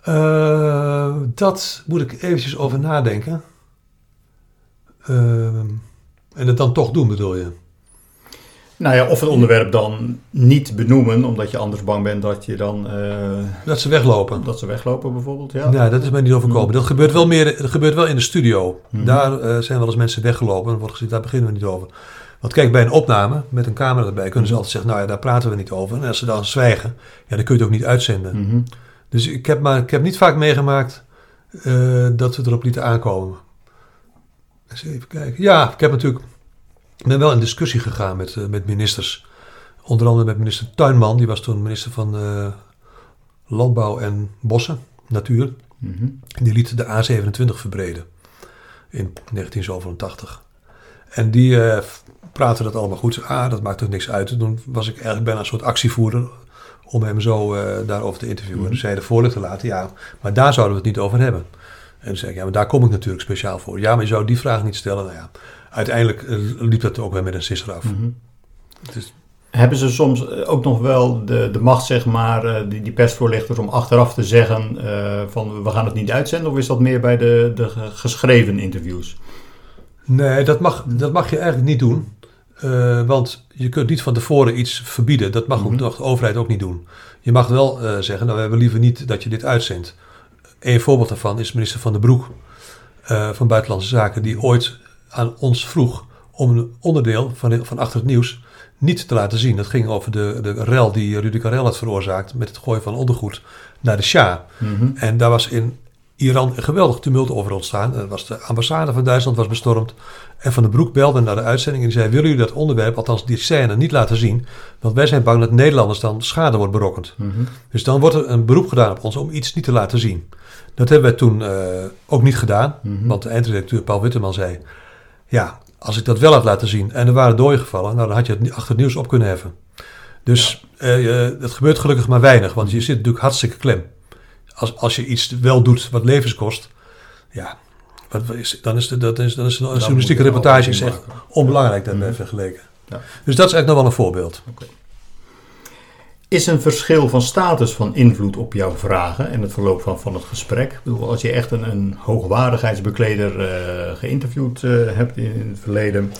Uh, dat moet ik eventjes over nadenken. en het dan toch doen, bedoel je? Nou ja, of het onderwerp dan niet benoemen, omdat je anders bang bent dat je dan... Uh, dat ze weglopen. Dat ze weglopen bijvoorbeeld, ja. Ja, dat is mij niet overkomen. Mm. Dat gebeurt wel meer, dat gebeurt wel in de studio. Mm. Daar uh, zijn wel eens mensen weggelopen en wordt gezegd, daar beginnen we niet over. Want kijk, bij een opname met een camera erbij kunnen ze altijd zeggen, nou ja, daar praten we niet over. En als ze dan zwijgen, ja, dan kun je het ook niet uitzenden. Mm -hmm. Dus ik heb, maar, ik heb niet vaak meegemaakt uh, dat we erop lieten aankomen. Eens even kijken. Ja, ik heb natuurlijk ik ben wel in discussie gegaan met, uh, met ministers. Onder andere met minister Tuinman, die was toen minister van uh, Landbouw en Bossen, Natuur. Mm -hmm. Die liet de A27 verbreden in 1987. En die praatte dat allemaal goed. Ah, dat maakt toch niks uit. Toen was ik eigenlijk bijna een soort actievoerder om hem zo daarover te interviewen. Mm. En zei de voorlichter laten, ja, maar daar zouden we het niet over hebben. En toen zei ik, ja, maar daar kom ik natuurlijk speciaal voor. Ja, maar je zou die vraag niet stellen. Nou ja, uiteindelijk liep dat ook weer met een sisser af. Mm -hmm. dus, Hebben ze soms ook nog wel de, de macht, zeg maar, die, die persvoorlichters om achteraf te zeggen uh, van we gaan het niet uitzenden? Of is dat meer bij de, de geschreven interviews? Nee, dat mag, dat mag je eigenlijk niet doen. Uh, want je kunt niet van tevoren iets verbieden. Dat mag mm -hmm. ook de overheid ook niet doen. Je mag wel uh, zeggen, nou we hebben liever niet dat je dit uitzendt. Een voorbeeld daarvan is minister Van der Broek van Buitenlandse Zaken, die ooit aan ons vroeg om een onderdeel van, van Achter het Nieuws niet te laten zien. Dat ging over de, de rel die Rudy Karel had veroorzaakt met het gooien van ondergoed naar de Shah. Mm -hmm. En daar was in Iran een geweldig tumult over ontstaan. Er was de ambassade van Duitsland was bestormd. En Van den Broek belde naar de uitzending en die zei... willen jullie dat onderwerp, althans die scène, niet laten zien? Want wij zijn bang dat Nederlanders dan schade wordt berokkend. Mm -hmm. Dus dan wordt er een beroep gedaan op ons om iets niet te laten zien. Dat hebben wij toen uh, ook niet gedaan. Mhm. Mm -hmm. Want de eindredacteur Paul Witteman zei... Ja, als ik dat wel had laten zien en er waren dooien gevallen, nou, dan had je het achter het nieuws op kunnen heffen. Dus ja. uh, dat gebeurt gelukkig maar weinig, want je zit natuurlijk hartstikke klem. Als, als je iets wel doet wat levens kost, ja, wat is, dan is, de, dat is, dan is een journalistieke reportage is echt onbelangrijk daarmee mm. vergeleken. Ja. Dus dat is eigenlijk nog wel een voorbeeld. Okay. Is een verschil van status van invloed op jouw vragen en het verloop van, van het gesprek? Ik bedoel, als je echt een, een hoogwaardigheidsbekleder uh, geïnterviewd uh, hebt in het verleden.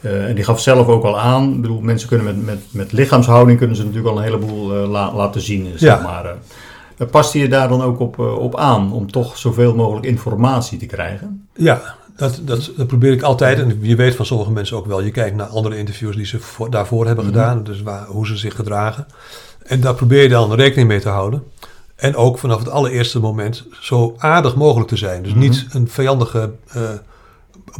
Uh, en die gaf zelf ook al aan. Ik bedoel, mensen kunnen met, met, met lichaamshouding kunnen ze natuurlijk al een heleboel la, laten zien. Zeg ja. maar. Past je daar dan ook op, op aan om toch zoveel mogelijk informatie te krijgen? Ja, dat, dat, dat, probeer ik altijd. En je weet van sommige mensen ook wel. Je kijkt naar andere interviews die ze voor, daarvoor hebben mm-hmm. gedaan. Dus waar, hoe ze zich gedragen. En daar probeer je dan rekening mee te houden. En ook vanaf het allereerste moment zo aardig mogelijk te zijn. Dus mm-hmm. niet een vijandige, uh,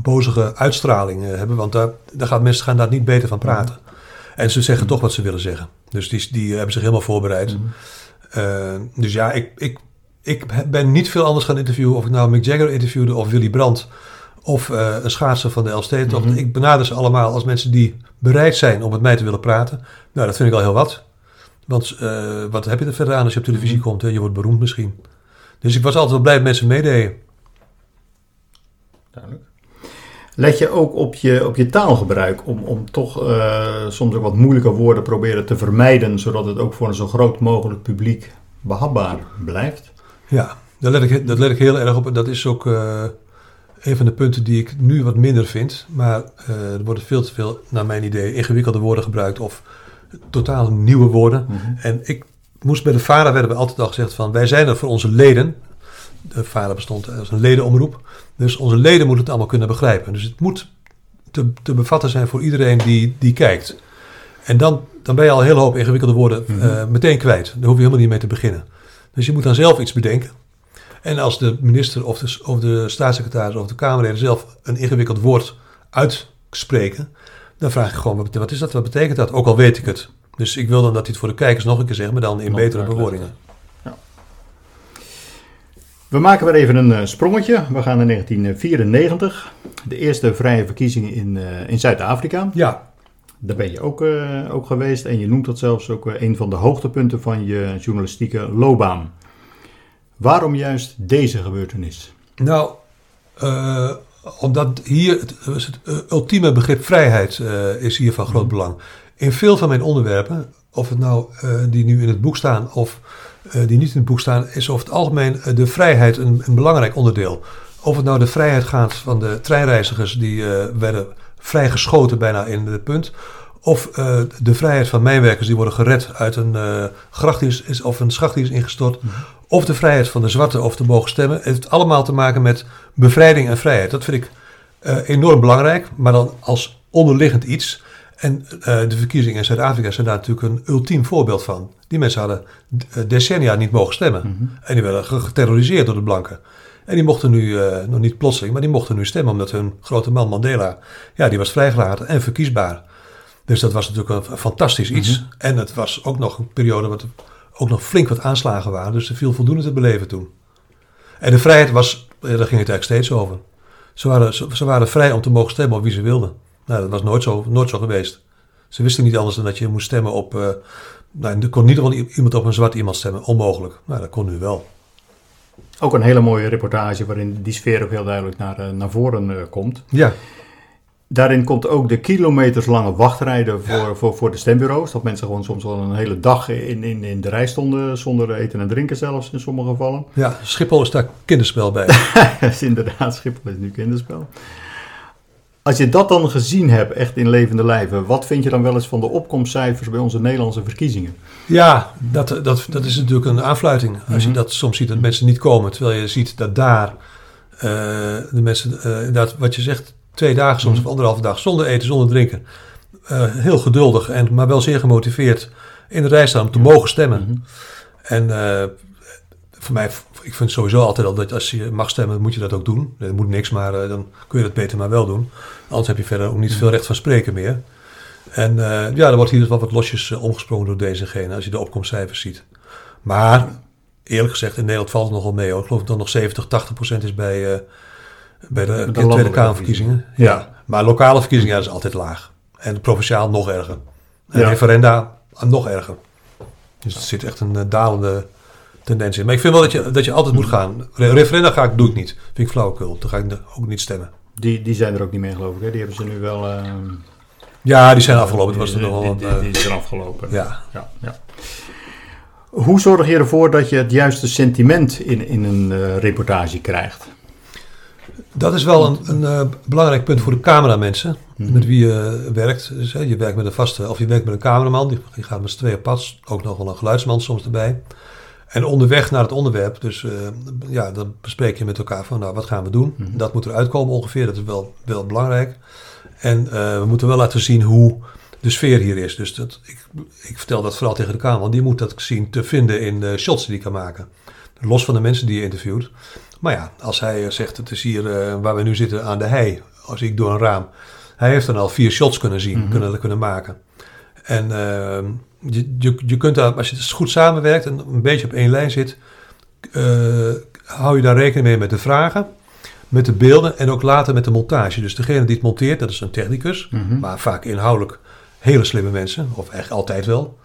bozige uitstraling uh, hebben. Want daar, daar gaan mensen gaan daar niet beter van praten. Mm-hmm. En ze zeggen toch wat ze willen zeggen. Dus die, die hebben zich helemaal voorbereid. Uh, dus ja, ik, ik, ik ben niet veel anders gaan interviewen. Of ik nou Mick Jagger interviewde of Willy Brandt of uh, een schaatser van de Elfstedentocht. Mm -hmm. Ik benader ze allemaal als mensen die bereid zijn om met mij te willen praten. Nou, dat vind ik al heel wat. Want uh, wat heb je er verder aan als je op televisie mm -hmm. komt? Hè? Je wordt beroemd misschien. Dus ik was altijd wel blij dat mensen meededen. Duidelijk. Let je ook op je, op je taalgebruik om, om toch uh, soms ook wat moeilijke woorden proberen te vermijden, zodat het ook voor een zo groot mogelijk publiek behapbaar blijft? Ja, Daar let ik, dat let ik heel erg op. En dat is ook uh, een van de punten die ik nu wat minder vind. Maar uh, er worden veel te veel, naar mijn idee, ingewikkelde woorden gebruikt of totaal nieuwe woorden. Mm -hmm. En ik moest bij de VARA, werden we altijd al gezegd van, wij zijn er voor onze leden. De VARA bestond als een ledenomroep. Dus onze leden moeten het allemaal kunnen begrijpen. Dus het moet te, te bevatten zijn voor iedereen die, die kijkt. En dan, dan ben je al een hele hoop ingewikkelde woorden mm -hmm. uh, meteen kwijt. Daar hoef je helemaal niet mee te beginnen. Dus je moet dan zelf iets bedenken. En als de minister of de, of de staatssecretaris of de Kamerleden zelf een ingewikkeld woord uitspreken, dan vraag ik gewoon, wat is dat, wat betekent dat? Ook al weet ik het. Dus ik wil dan dat hij het voor de kijkers nog een keer zegt, maar dan in nog betere bewoordingen. We maken weer even een uh, sprongetje. We gaan naar 1994, de eerste vrije verkiezingen in, uh, in Zuid-Afrika. Ja. Daar ben je ook, uh, ook geweest en je noemt dat zelfs ook een van de hoogtepunten van je journalistieke loopbaan. Waarom juist deze gebeurtenis? Nou, uh, omdat hier het, het, ultieme begrip vrijheid is hier van groot belang. In veel van mijn onderwerpen, of het nou die nu in het boek staan of die niet in het boek staan, is over het algemeen de vrijheid een, een, belangrijk onderdeel. Of het nou de vrijheid gaat van de treinreizigers die werden vrijgeschoten bijna in het punt. Of uh, de vrijheid van mijnwerkers die worden gered uit een uh, gracht die is, of een schacht die is ingestort. Mm -hmm. Of de vrijheid van de zwarte of te mogen stemmen. Het heeft allemaal te maken met bevrijding en vrijheid. Dat vind ik uh, enorm belangrijk, maar dan als onderliggend iets. En de verkiezingen in Zuid-Afrika zijn daar natuurlijk een ultiem voorbeeld van. Die mensen hadden decennia niet mogen stemmen. Mm -hmm. En die werden geterroriseerd door de blanken. En die mochten nu, nog niet plotseling, maar die mochten nu stemmen omdat hun grote man Mandela, ja, die was vrijgelaten en verkiesbaar. Dus dat was natuurlijk een fantastisch iets. Mm -hmm. En het was ook nog een periode wat ook nog flink wat aanslagen waren. Dus er viel voldoende te beleven toen. En de vrijheid was, daar ging het eigenlijk steeds over. Ze waren, ze, ze waren vrij om te mogen stemmen op wie ze wilden. Nou, dat was nooit zo, nooit zo geweest. Ze wisten niet anders dan dat je moest stemmen op... Uh, nou, er kon niet wel iemand op een zwart iemand stemmen. Onmogelijk. Nou, dat kon nu wel. Ook een hele mooie reportage waarin die sfeer ook heel duidelijk naar, naar voren uh, komt. Ja. Daarin komt ook de kilometerslange wachtrijden voor, ja. voor, voor de stembureaus. Dat mensen gewoon soms wel een hele dag in, in, in de rij stonden zonder eten en drinken zelfs in sommige gevallen. Ja, Schiphol is daar kinderspel bij. inderdaad, Schiphol is nu kinderspel. Als je dat dan gezien hebt, echt in levende lijven, wat vind je dan wel eens van de opkomstcijfers bij onze Nederlandse verkiezingen? Ja, dat, dat, dat is natuurlijk een aanfluiting. Als mm -hmm. je dat soms ziet dat mensen niet komen, terwijl je ziet dat daar uh, de mensen, uh, inderdaad, wat je zegt, twee dagen, soms of anderhalve dag, zonder eten, zonder drinken. Uh, heel geduldig, en, maar wel zeer gemotiveerd in de rij staan om te mogen stemmen. Mm -hmm. En voor mij, ik vind sowieso altijd al dat als je mag stemmen, moet je dat ook doen. Er moet niks, maar uh, dan kun je dat beter maar wel doen. Anders heb je verder ook niet veel recht van spreken meer. En ja, er wordt hier dus wel wat losjes omgesprongen door deze en gene, als je de opkomstcijfers ziet. Maar eerlijk gezegd, in Nederland valt het nogal mee. Hoor. Ik geloof dat het nog 70, 80 procent is bij bij de, de Tweede Kamerverkiezingen. Ja. ja. Maar lokale verkiezingen ja, is altijd laag. En provinciaal nog erger. En ja. referenda nog erger. Dus er zit echt een uh, dalende tendens in. Maar ik vind wel dat je, dat je altijd moet gaan. Re referenda ga ik, doe ik niet. Vind ik flauwekul. Dan ga ik ook niet stemmen. Die, die zijn er ook niet meer geloof ik. Hè? Die hebben ze nu wel... Uh... Ja, die zijn afgelopen. Die, was er nog wel die, die, die, zijn afgelopen. Ja. ja, ja. Hoe zorg je ervoor dat je het juiste sentiment in, in een uh, reportage krijgt? Dat is wel een, een uh, belangrijk punt voor de cameramensen mm-hmm. met wie je werkt. Dus, hè, je werkt met een vaste, of je werkt met een cameraman, die, die gaat met z'n tweeën pad, ook nog wel een geluidsman soms erbij. En onderweg naar het onderwerp, dus uh, ja, dan bespreek je met elkaar van, nou, wat gaan we doen? Mm-hmm. Dat moet eruit komen ongeveer, dat is wel, wel belangrijk. En uh, we moeten wel laten zien hoe de sfeer hier is. Dus dat, ik, ik vertel dat vooral tegen de cameraman, die moet dat zien te vinden in de shots die hij kan maken. Los van de mensen die je interviewt. Maar ja, als hij zegt, het is hier uh, waar we nu zitten aan de hei, als ik door een raam. Hij heeft dan al vier shots kunnen zien, mm -hmm. kunnen, kunnen maken. En uh, je, je, je kunt daar, als je het goed samenwerkt en een beetje op één lijn zit, uh, hou je daar rekening mee met de vragen, met de beelden en ook later met de montage. Dus degene die het monteert, dat is een technicus, mm -hmm. maar vaak inhoudelijk hele slimme mensen, of echt altijd wel.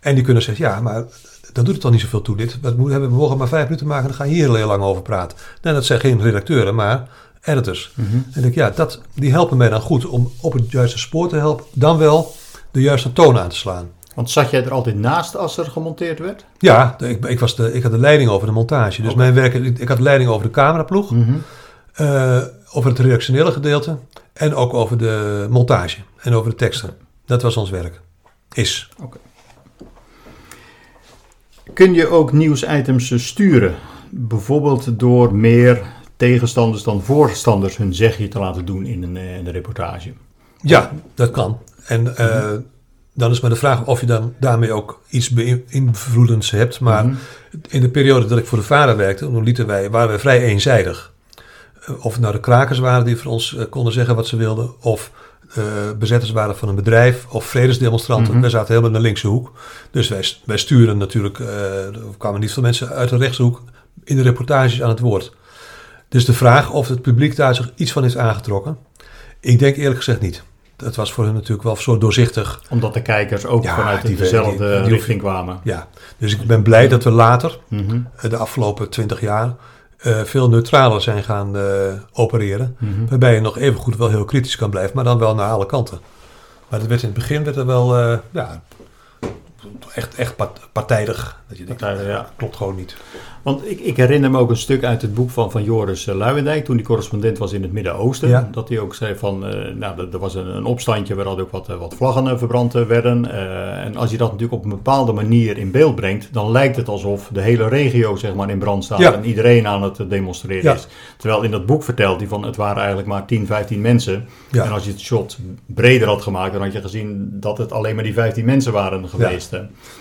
En die kunnen zeggen, ja, maar dan doet het dan niet zoveel toe dit. We, hebben, we mogen maar vijf minuten maken, dan gaan hier heel lang over praten. Nee, dat zijn geen redacteuren, maar editors. Mm -hmm. En ik, ja, dat, die helpen mij dan goed om op het juiste spoor te helpen, dan wel de juiste toon aan te slaan. Want zat jij er altijd naast als er gemonteerd werd? Ja, ik, ik, was de, ik had de leiding over de montage. Dus mijn werk, ik had de leiding over de cameraploeg, mm over het reactionele gedeelte en ook over de montage en over de teksten. Dat was ons werk. Is. Oké. Kun je ook nieuwsitems sturen? Bijvoorbeeld door meer tegenstanders dan voorstanders hun zegje te laten doen in een, eh, in een reportage? Ja, dat kan. En uh, dan is maar de vraag of je dan daarmee ook iets beïnvloedends hebt. Maar mhm. in de periode dat ik voor de vader werkte, toen lieten wij, waren wij vrij eenzijdig. Eh, of het nou de krakers waren die voor ons konden zeggen wat ze wilden, of uh, bezetters waren van een bedrijf of vredesdemonstranten. Mm Wij zaten helemaal in de linkse hoek. Dus wij, wij sturen natuurlijk, uh, er kwamen niet veel mensen uit de rechtse hoek in de reportages aan het woord. Dus de vraag of het publiek daar zich iets van is aangetrokken, ik denk eerlijk gezegd niet. Dat was voor hen natuurlijk wel zo doorzichtig. Omdat de kijkers ook vanuit die, dezelfde richting kwamen. Ja, dus ik ben blij dat we later, mhm. de afgelopen twintig jaar, uh, veel neutraler zijn gaan uh, opereren. Mhm. Waarbij je nog even goed wel heel kritisch kan blijven, maar dan wel naar alle kanten. Maar het werd in het begin werd er wel uh, ja, echt, echt partijdig. Dat je denkt, ja. klopt gewoon niet. Want ik, ik, herinner me ook een stuk uit het boek van, van Joris eh, Luijendijk, toen hij correspondent was in het Midden-Oosten. Dat hij ook zei van, uh, nou, er was een, een, opstandje waar ook wat, eh, wat vlaggen verbrand werden. Uh, en als je dat natuurlijk op een bepaalde manier in beeld brengt, dan lijkt het alsof de hele regio zeg maar, in brand staat en iedereen aan het demonstreren is. Terwijl in dat boek vertelt hij van, het waren eigenlijk maar 10, 15 mensen. En als je het shot breder had gemaakt, dan had je gezien dat het alleen maar die 15 mensen waren geweest.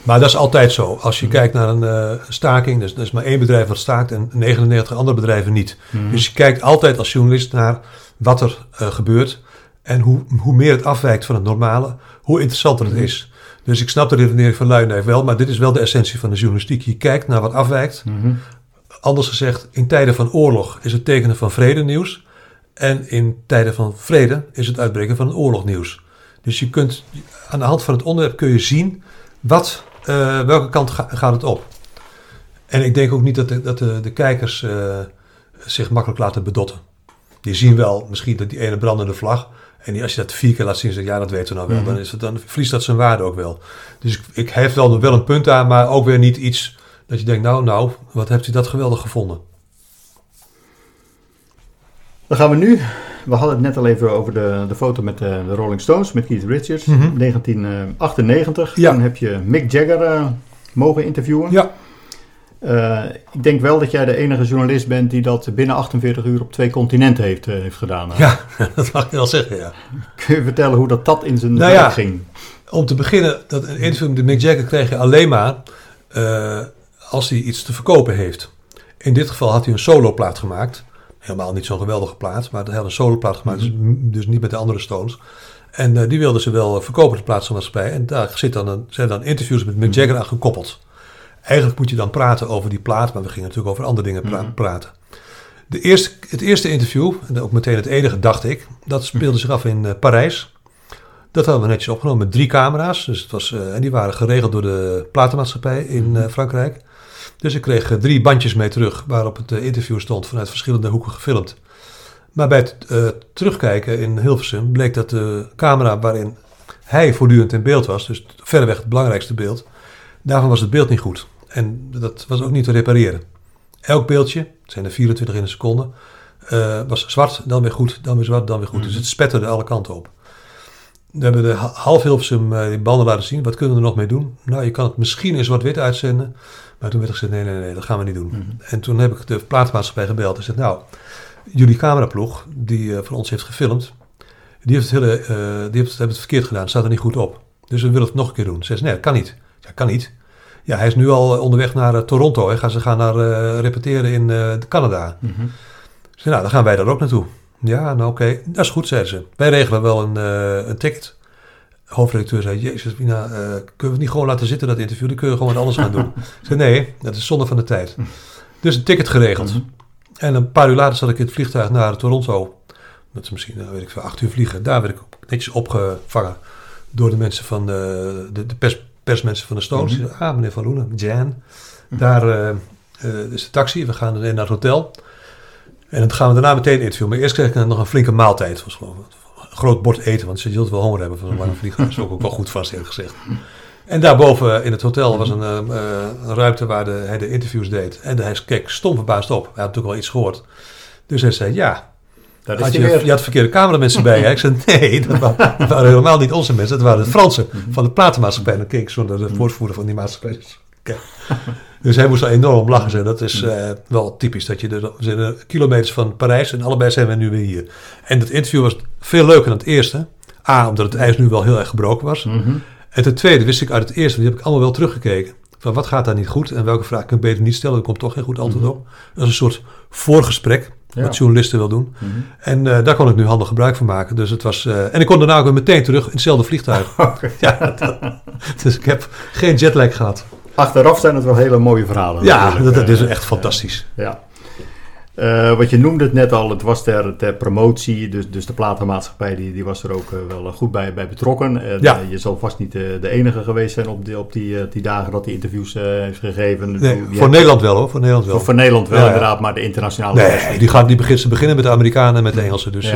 Maar dat is altijd zo. Als je mhm. kijkt naar een staking, dus dat is maar één bedrijf wat staakt en 99 andere bedrijven niet. Mhm. Dus je kijkt altijd als journalist naar wat er uh, gebeurt. En hoe, hoe meer het afwijkt van het normale, hoe interessanter het mhm. is. Dus ik snap de redenering van Luijendijk wel, maar dit is wel de essentie van de journalistiek. Je kijkt naar wat afwijkt. Mhm. Anders gezegd, in tijden van oorlog is het tekenen van vrede nieuws. En in tijden van vrede is het uitbreken van een oorlog nieuws. Dus je kunt aan de hand van het onderwerp kun je zien wat, uh, welke kant gaat het op. En ik denk ook niet dat de, dat de, de kijkers uh, zich makkelijk laten bedotten. Die zien wel misschien dat die ene brandende vlag. En als je dat vier keer laat zien, zeg ja, dat weten we nou wel. Mhm. dan, is het, dan verliest dat zijn waarde ook wel. Dus ik, ik heb wel, wel een punt aan, maar ook weer niet iets dat je denkt, nou, nou, wat hebt u dat geweldig gevonden. Dan gaan we nu. We hadden het net al even over de, de foto met de, de Rolling Stones, met Keith Richards, 1998. Mhm. Ja. Toen heb je Mick Jagger uh, mogen interviewen. Ja. Uh, ik denk wel dat jij de enige journalist bent die dat binnen 48 uur op twee continenten heeft, uh, heeft gedaan. Ja, dat mag ik wel zeggen, ja. Kun je vertellen hoe dat, dat in zijn nou ja, ging? Om te beginnen, dat een interview met Mick Jagger kreeg je alleen maar uh, als hij iets te verkopen heeft. In dit geval had hij een soloplaat gemaakt. Helemaal niet zo'n geweldige plaat, maar hij had een soloplaat gemaakt, mm -hmm. dus, dus, niet met de andere Stones. En die wilden ze wel verkopen, de plaatsmaatschappij. En daar zit dan een, zijn dan interviews met Mick Jagger aan gekoppeld. Eigenlijk moet je dan praten over die plaat, maar we gingen natuurlijk over andere dingen mhm. praten. De eerste, het eerste interview, en ook meteen het enige, dacht ik, dat speelde zich af in uh, Parijs. Dat hadden we netjes opgenomen met drie camera's. Dus het was, uh, en die waren geregeld door de platenmaatschappij in uh, Frankrijk. Dus ik kreeg drie bandjes mee terug waarop het interview stond vanuit verschillende hoeken gefilmd. Maar bij het terugkijken in Hilversum bleek dat de camera waarin hij voortdurend in beeld was, dus verreweg het belangrijkste beeld, daarvan was het beeld niet goed. En dat was ook niet te repareren. Elk beeldje, het zijn er 24 in een seconde, uh, was zwart, dan weer goed, dan weer zwart, dan weer goed. Dus mhm. het spetterde alle kanten op. We hebben de half Hilversum uh, die banden laten zien. Wat kunnen we er nog mee doen? Nou, je kan het misschien in zwart-wit uitzenden. Maar toen werd gezegd, nee, nee, nee, dat gaan we niet doen. Mhm. En toen heb ik de plaatsmaatschappij gebeld en gezegd, nou, jullie cameraploeg die uh, voor ons heeft gefilmd, die heeft het, hele, die heeft, hebben het verkeerd gedaan, staat er niet goed op. Dus we willen het nog een keer doen. Ze zei, nee, dat kan niet. Ja, kan niet. Ja, hij is nu al eh, onderweg naar uh, Toronto. Hè. Gaan ze gaan naar uh, repeteren in Canada. Mm -hmm. Nou, dan gaan wij daar ook naartoe. Ja, nou oké, dat is goed, zeiden ze. Wij regelen wel een, een ticket. Hoofdredacteur zei, jezus, Wina, kunnen we het niet gewoon laten zitten, dat interview? Dan kun je gewoon wat anders gaan doen. Ik zei, nee, dat is zonde van de tijd. Dus een ticket geregeld. Mm -hmm. En een paar uur later zat ik in het vliegtuig naar Toronto. Dat is misschien, weet ik veel, acht uur vliegen. Daar werd ik netjes opgevangen door de mensen van de, de, de pers persmensen van de Stones. Mm -hmm. Ah, meneer Van Loenen, Jan. Daar uh, uh, is de taxi, we gaan naar het hotel. En dan gaan we daarna meteen interviewen. Maar eerst kreeg ik nog een flinke maaltijd. Was gewoon een groot bord eten, want ze hield wel honger hebben van zo'n lange vliegtuig. Dat is ook, ook wel goed vast, eerlijk gezegd. En daarboven in het hotel was een, uh, een ruimte waar de, hij de interviews deed. En hij keek stom verbaasd op. Hij had natuurlijk wel iets gehoord. Dus hij zei, ja, dat had je, je, had verkeerde cameramensen bij je. Ik zei, nee, dat waren, helemaal niet onze mensen. Dat waren de Fransen mhm. van de platenmaatschappij. En dan keek ik zo naar de voorvoerder van die maatschappij. Dus hij moest er enorm lachen. Zijn. Dat is uh, wel typisch. Dat je zijn kilometers van Parijs en allebei zijn we nu weer hier. En dat interview was veel leuker dan het eerste. A, omdat het ijs nu wel heel erg gebroken was. Mhm. En ten tweede wist ik uit het eerste, die heb ik allemaal wel teruggekeken. Van wat gaat daar niet goed en welke vraag kan ik beter niet stellen? Er komt toch geen goed antwoord mhm. op. Dat is een soort voorgesprek wat journalisten wil doen. Mhm. En uh, daar kon ik nu handig gebruik van maken. Dus het was, uh, en ik kon daarna ook weer meteen terug in hetzelfde vliegtuig. ja, dat, dus ik heb geen jetlag gehad. Achteraf zijn het wel hele mooie verhalen. Ja, dat, dat, is echt fantastisch. Ja. Uh, wat je noemde het net al, het was ter, ter promotie, dus, dus de platenmaatschappij die, die was er ook uh, wel goed bij, bij betrokken. Ja. je zal vast niet de, de enige geweest zijn op die, op die, die dagen dat die interviews heeft gegeven. Nee, voor Nederland wel hoor, voor Nederland wel. Voor, voor Nederland wel ja, inderdaad, maar de internationale... Nee, die, gaat, die begint, ze beginnen met de Amerikanen en met de Engelsen, dus...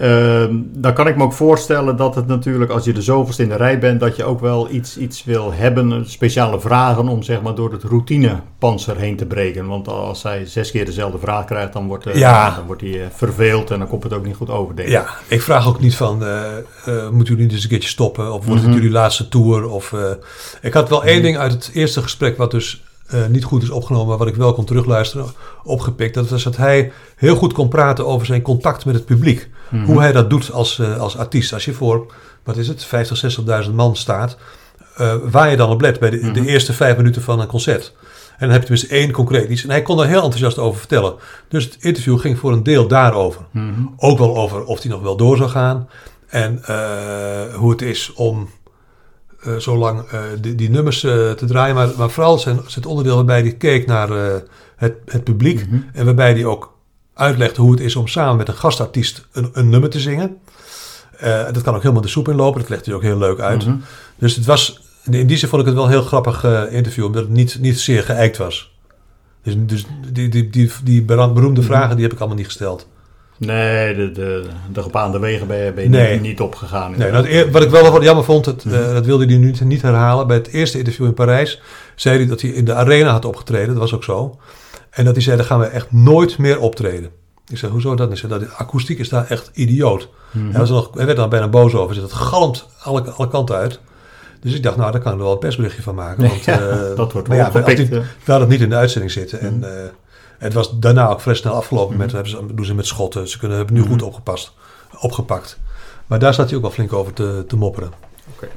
Uh, dan kan ik me ook voorstellen dat het natuurlijk, als je de zoveelste in de rij bent, dat je ook wel iets, iets wil hebben, speciale vragen om zeg maar door het routinepanzer heen te breken. Want als hij zes keer dezelfde vraag krijgt, dan wordt, uh, dan wordt hij uh, verveeld en dan komt het ook niet goed over, denk ik. Ja, ik vraag ook niet van, uh, moeten jullie eens een keertje stoppen? Of wordt het mhm. jullie laatste tour? Of, ik had wel één mhm. ding uit het eerste gesprek wat dus uh, niet goed is opgenomen, maar wat ik wel kon terugluisteren, opgepikt. Dat was dat hij heel goed kon praten over zijn contact met het publiek. Mhm. Hoe hij dat doet als, uh, als artiest. Als je voor, wat is het, 50, 60.000 man staat, uh, waar je dan op let bij de, de, mhm. eerste vijf minuten van een concert. En dan heb je tenminste één concreet iets. En hij kon daar heel enthousiast over vertellen. Dus het interview ging voor een deel daarover. Mhm. Ook wel over of hij nog wel door zou gaan. En hoe het is om uh, zo lang uh, die, die, nummers uh, te draaien. Maar, maar vooral zijn, het onderdeel waarbij hij keek naar het, het publiek. Mm -hmm. En waarbij hij ook uitlegde hoe het is om samen met een gastartiest een, een nummer te zingen. dat kan ook helemaal de soep inlopen. Dat legt hij ook heel leuk uit. Mm -hmm. Dus het was, in die zin vond ik het wel een heel grappig interview. Omdat het niet, niet zeer geëikt was. Dus, dus die, die, die, die beroemde mhm. vragen die heb ik allemaal niet gesteld. Nee, de, de, de gebaande wegen ben je, ben je nee. niet, niet, opgegaan. Nee, wat ik wel jammer vond, het, uh, dat wilde hij nu niet, herhalen. Bij het eerste interview in Parijs zei hij dat hij in de arena had opgetreden. Dat was ook zo. En dat hij zei, daar gaan we echt nooit meer optreden. Ik zei, hoezo dat? Zei, de akoestiek is daar echt idioot. Mm hij, was nog, hij werd dan bijna boos over. Hij zei, het galmt alle, alle kanten uit. Dus ik dacht, nou, daar kan ik er wel een persberichtje van maken. Want, ja, uh, dat wordt wel ja, gepikt. Het niet in de uitzending zitten. En uh, het was daarna ook vrij snel afgelopen. Met, hebben ze, doen ze met schotten. Ze kunnen, hebben nu goed opgepast, opgepakt. Maar daar staat hij ook wel flink over te, te mopperen. Okay.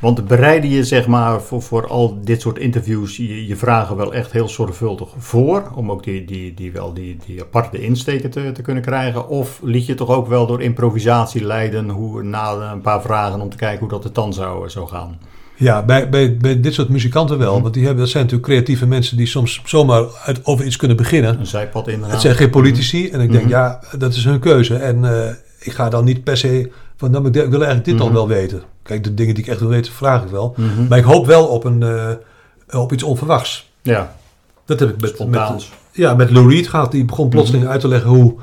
Want bereiden je zeg maar voor, voor al dit soort interviews je, je, vragen wel echt heel zorgvuldig voor? Om ook die, die, die, wel die, die aparte insteken te, te kunnen krijgen? Of liet je toch ook wel door improvisatie leiden hoe, na een paar vragen om te kijken hoe dat het dan zou, zou gaan? Ja, bij, bij, bij dit soort muzikanten wel. Mhm. Want die hebben, dat zijn natuurlijk creatieve mensen die soms zomaar uit, over iets kunnen beginnen. Een zijpad inderdaad. Het zijn geen politici. Mhm. En ik denk, mhm. ja, dat is hun keuze. En uh, ik ga dan niet per se van, nou, ik wil eigenlijk dit dan wel weten. Kijk, de dingen die ik echt wil weten, vraag ik wel. Maar ik hoop wel op, een, uh, op iets onverwachts. Ja. Dat heb ik met, met, ja, met Lou Reed gehad. Die begon plotseling uit te leggen hoe,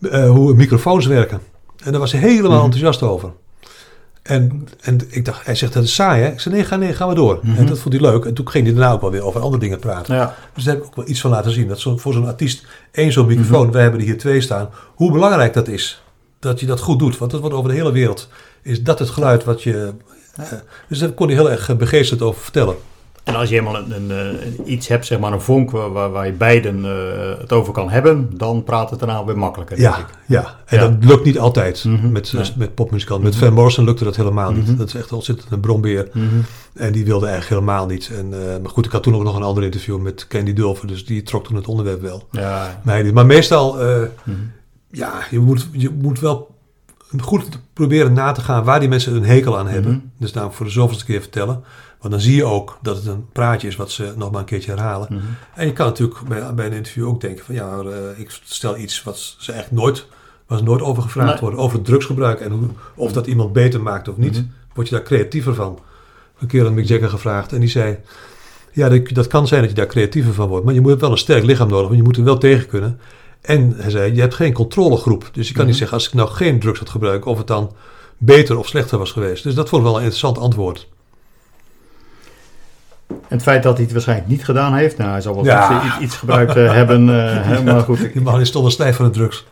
uh, hoe microfoons werken. En daar was hij helemaal enthousiast over. En, en ik dacht, hij zegt dat is saai hè? Ik zei nee, ga, nee, gaan we door. En mhm. dat vond hij leuk. En toen ging hij daarna ook wel weer over andere dingen praten. Ja. Dus daar heb ik ook wel iets van laten zien. Dat zo, voor zo'n artiest één zo'n microfoon, mm wij hebben er hier twee staan. Hoe belangrijk dat is. Dat je dat goed doet. Want dat wordt over de hele wereld. Is dat het geluid wat je... Ja. Uh, dus daar kon hij heel erg begeesterd over vertellen. En als je helemaal een, een, een, iets hebt, zeg maar een vonk waar, waar je beiden uh, het over kan hebben, dan praat het daarna weer makkelijker. Ja, ja. en ja. dat lukt niet altijd mm -hmm. met, nee. met popmuzikanten. Met Van Morrison lukte dat helemaal niet. Mm -hmm. Dat is echt ontzettend een bronbeer. En die wilde eigenlijk helemaal niet. En, uh, maar goed, ik had toen ook nog een ander interview met Candy Dulfer, dus die trok toen het onderwerp wel. Ja. Maar, maar meestal, uh, ja, je moet, je moet wel goed proberen na te gaan waar die mensen een hekel aan hebben. Dus nou voor de zoveelste keer vertellen. Want dan zie je ook dat het een praatje is wat ze nog maar een keertje herhalen. Mm -hmm. En je kan natuurlijk bij, bij, een interview ook denken van ja, uh, ik stel iets wat ze echt nooit, was nooit over gevraagd nee. worden. Over drugsgebruik en hoe, of dat iemand beter maakt of niet. Mm -hmm. Word je daar creatiever van. Een keer aan Mick Jagger gevraagd en die zei... Ja, dat, dat, kan zijn dat je daar creatiever van wordt. Maar je moet wel een sterk lichaam nodig, want je moet er wel tegen kunnen. En hij zei, je hebt geen controlegroep. Dus je kan mm -hmm. niet zeggen, als ik nou geen drugs had gebruikt... of het dan beter of slechter was geweest. Dus dat vond ik wel een interessant antwoord. En het feit dat hij het waarschijnlijk niet gedaan heeft, nou, hij zal wel ja. iets, iets, gebruikt uh, hebben. Uh, maar goed. Die man is toch een stijf van de drugs.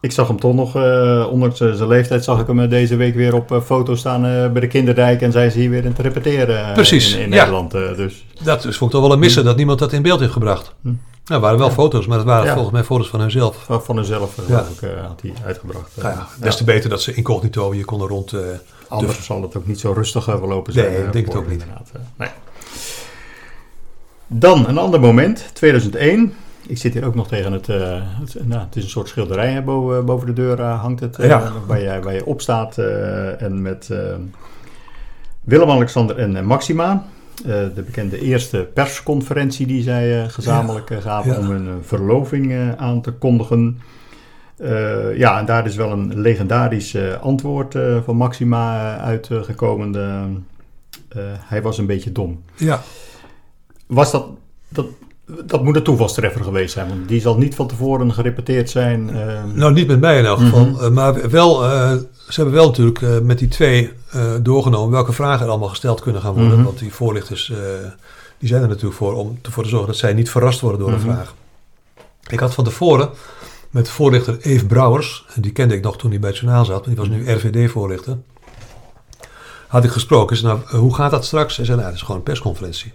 Ik zag hem toch nog, uh, ondanks zijn leeftijd, zag ik hem deze week weer op foto staan bij de Kinderdijk. En zijn ze hier weer in te repeteren Precies, in, in ja. Nederland. dus. Dat is vond ik toch wel een missen, dat niemand dat in beeld heeft gebracht. Hm. Nou, waren wel foto's, maar dat waren volgens mij foto's van hunzelf. Van, van hunzelf, ik, had hij uitgebracht. Nou ja, des te beter dat ze incognito hier konden rond... Anders dus. zal het ook niet zo rustig verlopen zijn. Nee, ik denk het ook niet. Nee. Dan een ander moment, 2001. Ik zit hier ook nog tegen het, uh, het, nou, het is een soort schilderij boven, boven de deur uh, hangt het, uh, ja. waar, je, waar je op staat en met Willem-Alexander en Maxima. de bekende eerste persconferentie die zij gezamenlijk gaven ja. om hun verloving aan te kondigen. ja, en daar is wel een legendarisch antwoord van Maxima uitgekomen. hij was een beetje dom. Ja. Was dat, dat, dat moet een toevalstreffer geweest zijn, want die zal niet van tevoren gerepeteerd zijn. Uh... Nou, niet met mij in elk geval. Mm maar wel, uh, ze hebben wel natuurlijk met die twee doorgenomen welke vragen er allemaal gesteld kunnen gaan worden. Mm -hmm. Want die voorlichters, die zijn er natuurlijk voor om ervoor te zorgen dat zij niet verrast worden door een -hmm. vraag. Ik had van tevoren met voorlichter Eve Brouwers, en die kende ik nog toen hij bij het journaal zat, die was nu RVD-voorlichter. Had ik gesproken, zei, nou, hoe gaat dat straks? Hij zei, nou, dat is gewoon een persconferentie.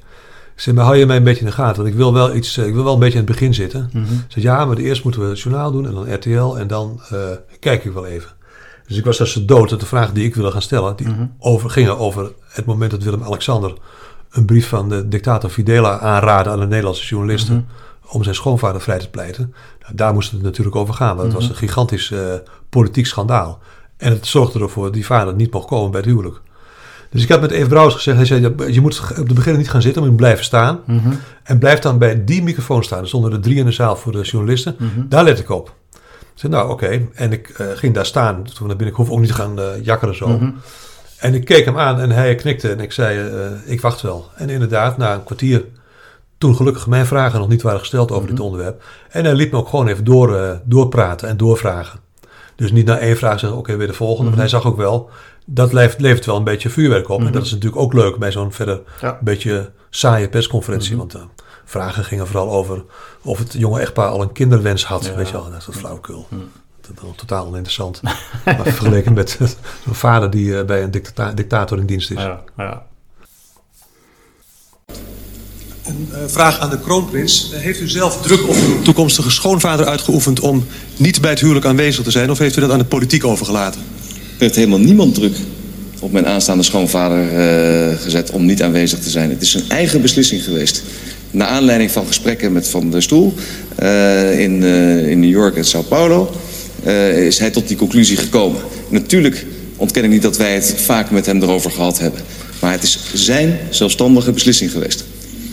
Zei, maar hou je mij een beetje in de gaten, want ik wil wel iets, ik wil wel een beetje in het begin zitten. Mm -hmm. zei, ja, maar eerst moeten we het journaal doen en dan RTL en dan uh, kijk ik wel even. Dus ik was als ze dood dat de vragen die ik wilde gaan stellen, die mm -hmm. over, gingen over het moment dat Willem-Alexander een brief van de dictator Fidela aanraadde aan de Nederlandse journalisten mm -hmm. om zijn schoonvader vrij te pleiten. Nou, daar moest het natuurlijk over gaan, want het was een gigantisch uh, politiek schandaal. En het zorgde ervoor dat die vader niet mocht komen bij het huwelijk. Dus ik had met Eve Brouwers gezegd, hij zei, je moet op de begin niet gaan zitten, maar je moet blijven staan. Mm -hmm. En blijf dan bij die microfoon staan. Er stonden er drie in de zaal voor de journalisten. Mm -hmm. Daar let ik op. Ik zei, nou oké. Okay. En ik uh, ging daar staan. Toen naar binnen, ik hoef ook niet te gaan uh, jakkeren zo. Mm -hmm. En ik keek hem aan en hij knikte en ik zei, uh, ik wacht wel. En inderdaad, na een kwartier, toen gelukkig mijn vragen nog niet waren gesteld over dit onderwerp. En hij liet me ook gewoon even door, doorpraten en doorvragen. Dus niet na één vraag zeggen, oké, okay, weer de volgende. Want hij zag ook wel, dat levert, levert wel een beetje vuurwerk op. Mm -hmm. En dat is natuurlijk ook leuk bij zo'n verder ja. een beetje saaie persconferentie. Mm -hmm. Want de vragen gingen vooral over of het jonge echtpaar al een kinderwens had. Ja. Weet je wel, dat is wat flauwekul. Mm. Dat is totaal oninteressant. maar vergeleken met een vader die uh, bij een dictata dictator in dienst is. Ja, ja. Een uh, vraag aan de kroonprins. Uh, heeft u zelf druk op uw toekomstige schoonvader uitgeoefend om niet bij het huwelijk aanwezig te zijn? Of heeft u dat aan de politiek overgelaten? Heeft helemaal niemand druk op mijn aanstaande schoonvader uh, gezet om niet aanwezig te zijn. Het is een eigen beslissing geweest. Naar aanleiding van gesprekken met Van der Stoel uh, in, uh, in New York en Sao Paulo is hij tot die conclusie gekomen. Natuurlijk ontken ik niet dat wij het vaak met hem erover gehad hebben. Maar het is zijn zelfstandige beslissing geweest.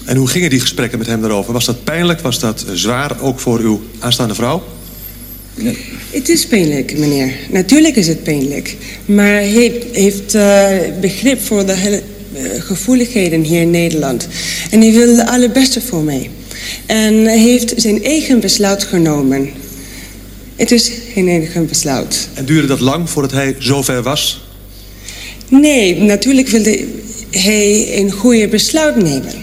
En hoe gingen die gesprekken met hem erover? Was dat pijnlijk? Was dat zwaar ook voor uw aanstaande vrouw? Het is pijnlijk, meneer. Natuurlijk is het pijnlijk. Maar hij heeft uh, begrip voor de hele, uh, gevoeligheden hier in Nederland. En hij wil het allerbeste voor mij. En hij heeft zijn eigen besluit genomen. Het is geen eigen besluit. En duurde dat lang voordat hij zover was? Nee, natuurlijk wilde hij een goede besluit nemen.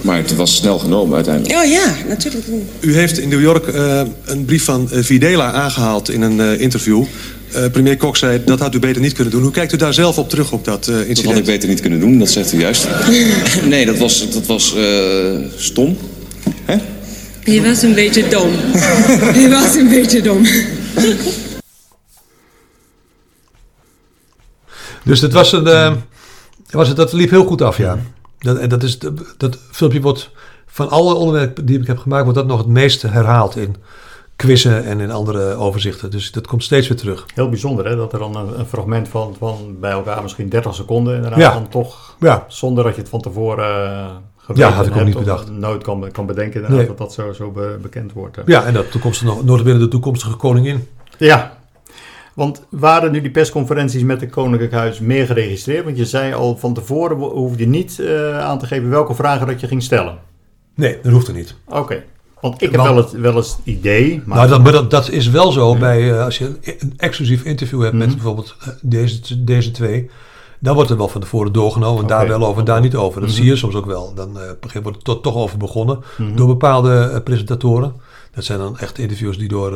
Maar het was snel genomen uiteindelijk. Oh ja, natuurlijk. U heeft in New York uh, een brief van uh, Videla aangehaald in een uh, interview. premier Kok zei, dat had u beter niet kunnen doen. Hoe kijkt u daar zelf op terug op dat incident? Dat had ik beter niet kunnen doen, dat zegt u juist. nee, dat was, dat was stom. Hè? Je was een beetje dom. Je was een beetje dom. dus dat was een... was het, dat liep heel goed af, ja. Dat, en dat, is, dat filmpje wordt van alle onderwerpen die ik heb gemaakt, wordt dat nog het meest herhaald in quizzen en in andere overzichten. Dus dat komt steeds weer terug. Heel bijzonder hè, dat er dan een, een fragment van, van bij elkaar misschien 30 seconden inderdaad ja. dan toch, ja. zonder dat je het van tevoren uh, ja, had ik ook niet bedacht. nooit kan, kan bedenken nee. dat dat zo, zo be, bekend wordt. Hè. Ja, en dat toekomstige, notabene de toekomstige koningin. Ja, want waren nu die persconferenties met het Koninklijk Huis meer geregistreerd? Want je zei al van tevoren hoefde je niet uh, aan te geven welke vragen dat je ging stellen. Nee, dat hoeft er niet. Oké. Okay. Want ik heb wel, het, wel eens het idee. Maar... Nou, dat, maar dat, dat is wel zo bij uh, als je een exclusief interview hebt mm -hmm. met bijvoorbeeld deze, deze twee. Dan wordt er wel van tevoren doorgenomen. En daar wel over, daar niet over. Dat zie je soms ook wel. Dan uh, wordt er toch over begonnen door bepaalde presentatoren. Dat zijn dan echt interviews die door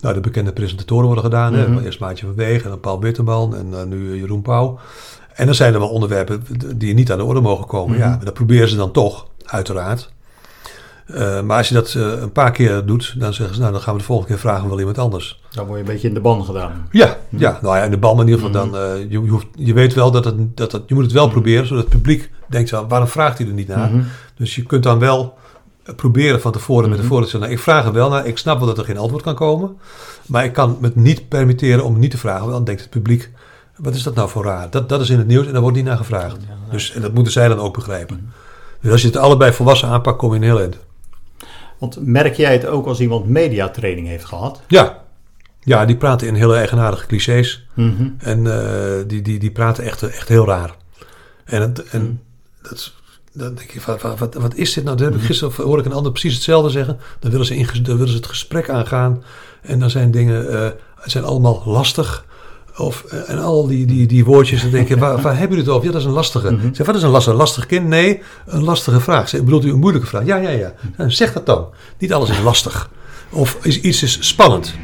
nou, de bekende presentatoren worden gedaan. Mm -hmm. Eerst Maatje van Wegen en dan Paul Bitterman en nu Jeroen Pauw. En dan zijn er wel onderwerpen die niet aan de orde mogen komen. Ja, maar dat proberen ze dan toch, uiteraard. Uh, maar als je dat uh, een paar keer doet, dan zeggen ze, nou dan gaan we de volgende keer vragen wel iemand anders. Dan word je een beetje in de ban gedaan. Ja, hm. ja nou ja, in de ban, in ieder geval dan, uh, je, je, hoeft, je weet wel dat het, dat het, je moet het wel proberen, zodat het publiek denkt, waarom vraagt hij er niet naar? Dus je kunt dan wel proberen van tevoren met de voorzitter, nou, ik vraag er wel naar, ik snap wel dat er geen antwoord kan komen, maar ik kan het niet permitteren om niet te vragen, want dan denkt het publiek, wat is dat nou voor raar? Dat, dat is in het nieuws en daar wordt niet naar gevraagd. Dus, en dat moeten zij dan ook begrijpen. Dus als je het allebei volwassen aanpakt, kom je in heel eind. Want merk jij het ook als iemand mediatraining heeft gehad? Ja. Ja, die praten in hele eigenaardige clichés. Mm En uh, die, die, die praten echt, echt heel raar. En, het, en dat, dan denk ik, wat, wat, wat, is dit nou? Dat heb ik mhm. gisteren hoor ik een ander precies hetzelfde zeggen. Dan willen ze, in, dan willen ze het gesprek aangaan. En dan zijn dingen uh, zijn allemaal lastig. Of, eh, en al die, die, die woordjes, dan denk je, waar, waar hebben jullie het over? Ja, dat is een lastige. Mm -hmm. Zeg, wat is een lastige? lastig kind? Nee, een lastige vraag. Zeg, bedoelt u een moeilijke vraag? Ja, ja, ja. Nou, zeg dat dan. Niet alles is lastig. Of is, iets is spannend.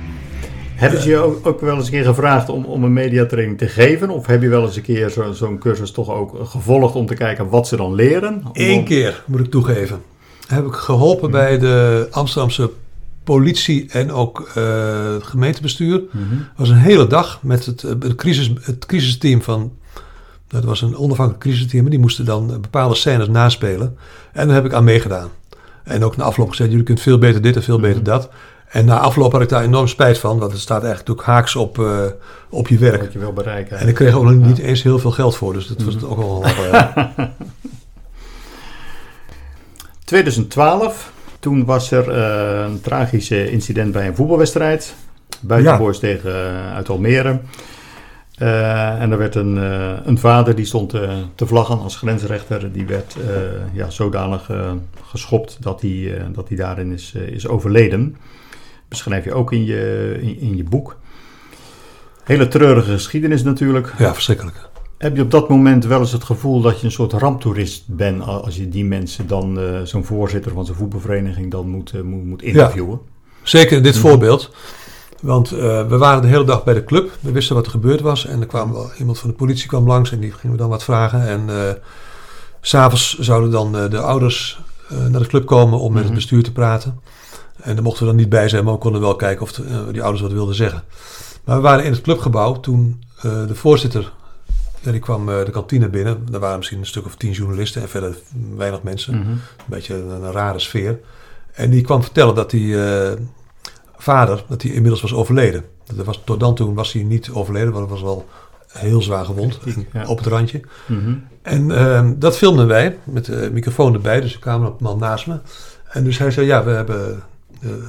Hebben ze je ook, ook, wel eens een keer gevraagd om, om een mediatraining te geven? Of heb je wel eens een keer zo'n zo cursus toch ook gevolgd om te kijken wat ze dan leren? Eén keer, moet ik toegeven. Heb ik geholpen mhm. bij de Amsterdamse politie en ook uh, gemeentebestuur. Mm was een hele dag met het, het, crisis, het crisisteam van... Dat was een onafhankelijk crisisteam. Die moesten dan bepaalde scènes naspelen. En daar heb ik aan meegedaan. En ook na afloop gezegd, jullie kunt veel beter dit en veel beter mhm. dat. En na afloop had ik daar enorm spijt van. Want het staat eigenlijk ook haaks op, uh, op je werk. Wat je wil bereiken. En ik kreeg ook nog niet eens heel veel geld voor. Dus dat was mhm. ook wel... Uh, 2012 toen was er uh, een tragisch incident bij een voetbalwedstrijd. Buitenboys ja. tegen uh, uit Almere. En er werd een, een vader die stond te vlaggen als grensrechter. Die werd ja, zodanig geschopt dat hij, dat hij daarin is, is overleden. Beschrijf je ook in je, in, in je boek. Hele treurige geschiedenis natuurlijk. Ja, verschrikkelijk. Heb je op dat moment wel eens het gevoel dat je een soort ramptoerist bent als je die mensen dan, uh, zo'n voorzitter van zo'n voetbalvereniging, dan moet, uh, moet, moet interviewen? Ja, zeker in dit mhm. voorbeeld. Want uh, we waren de hele dag bij de club. We wisten wat er gebeurd was. En er kwam wel, iemand van de politie kwam langs en die gingen we dan wat vragen. En uh, s'avonds zouden dan de ouders naar de club komen om met het mhm. bestuur te praten. En daar mochten we dan niet bij zijn, maar we konden wel kijken of de, die ouders wat wilden zeggen. Maar we waren in het clubgebouw toen de voorzitter ja, die kwam uh, de kantine binnen. Er waren misschien een stuk of tien journalisten en verder weinig mensen. Mhm. Een beetje een, rare sfeer. En die kwam vertellen dat die uh, vader, dat hij inmiddels was overleden. Dat was, tot dan toe was hij niet overleden, want hij was wel heel zwaar gewond. Ja. Op het randje. Mm En uh, dat filmden wij met de microfoon erbij, dus de cameraman naast me. En dus hij zei, ja, we hebben,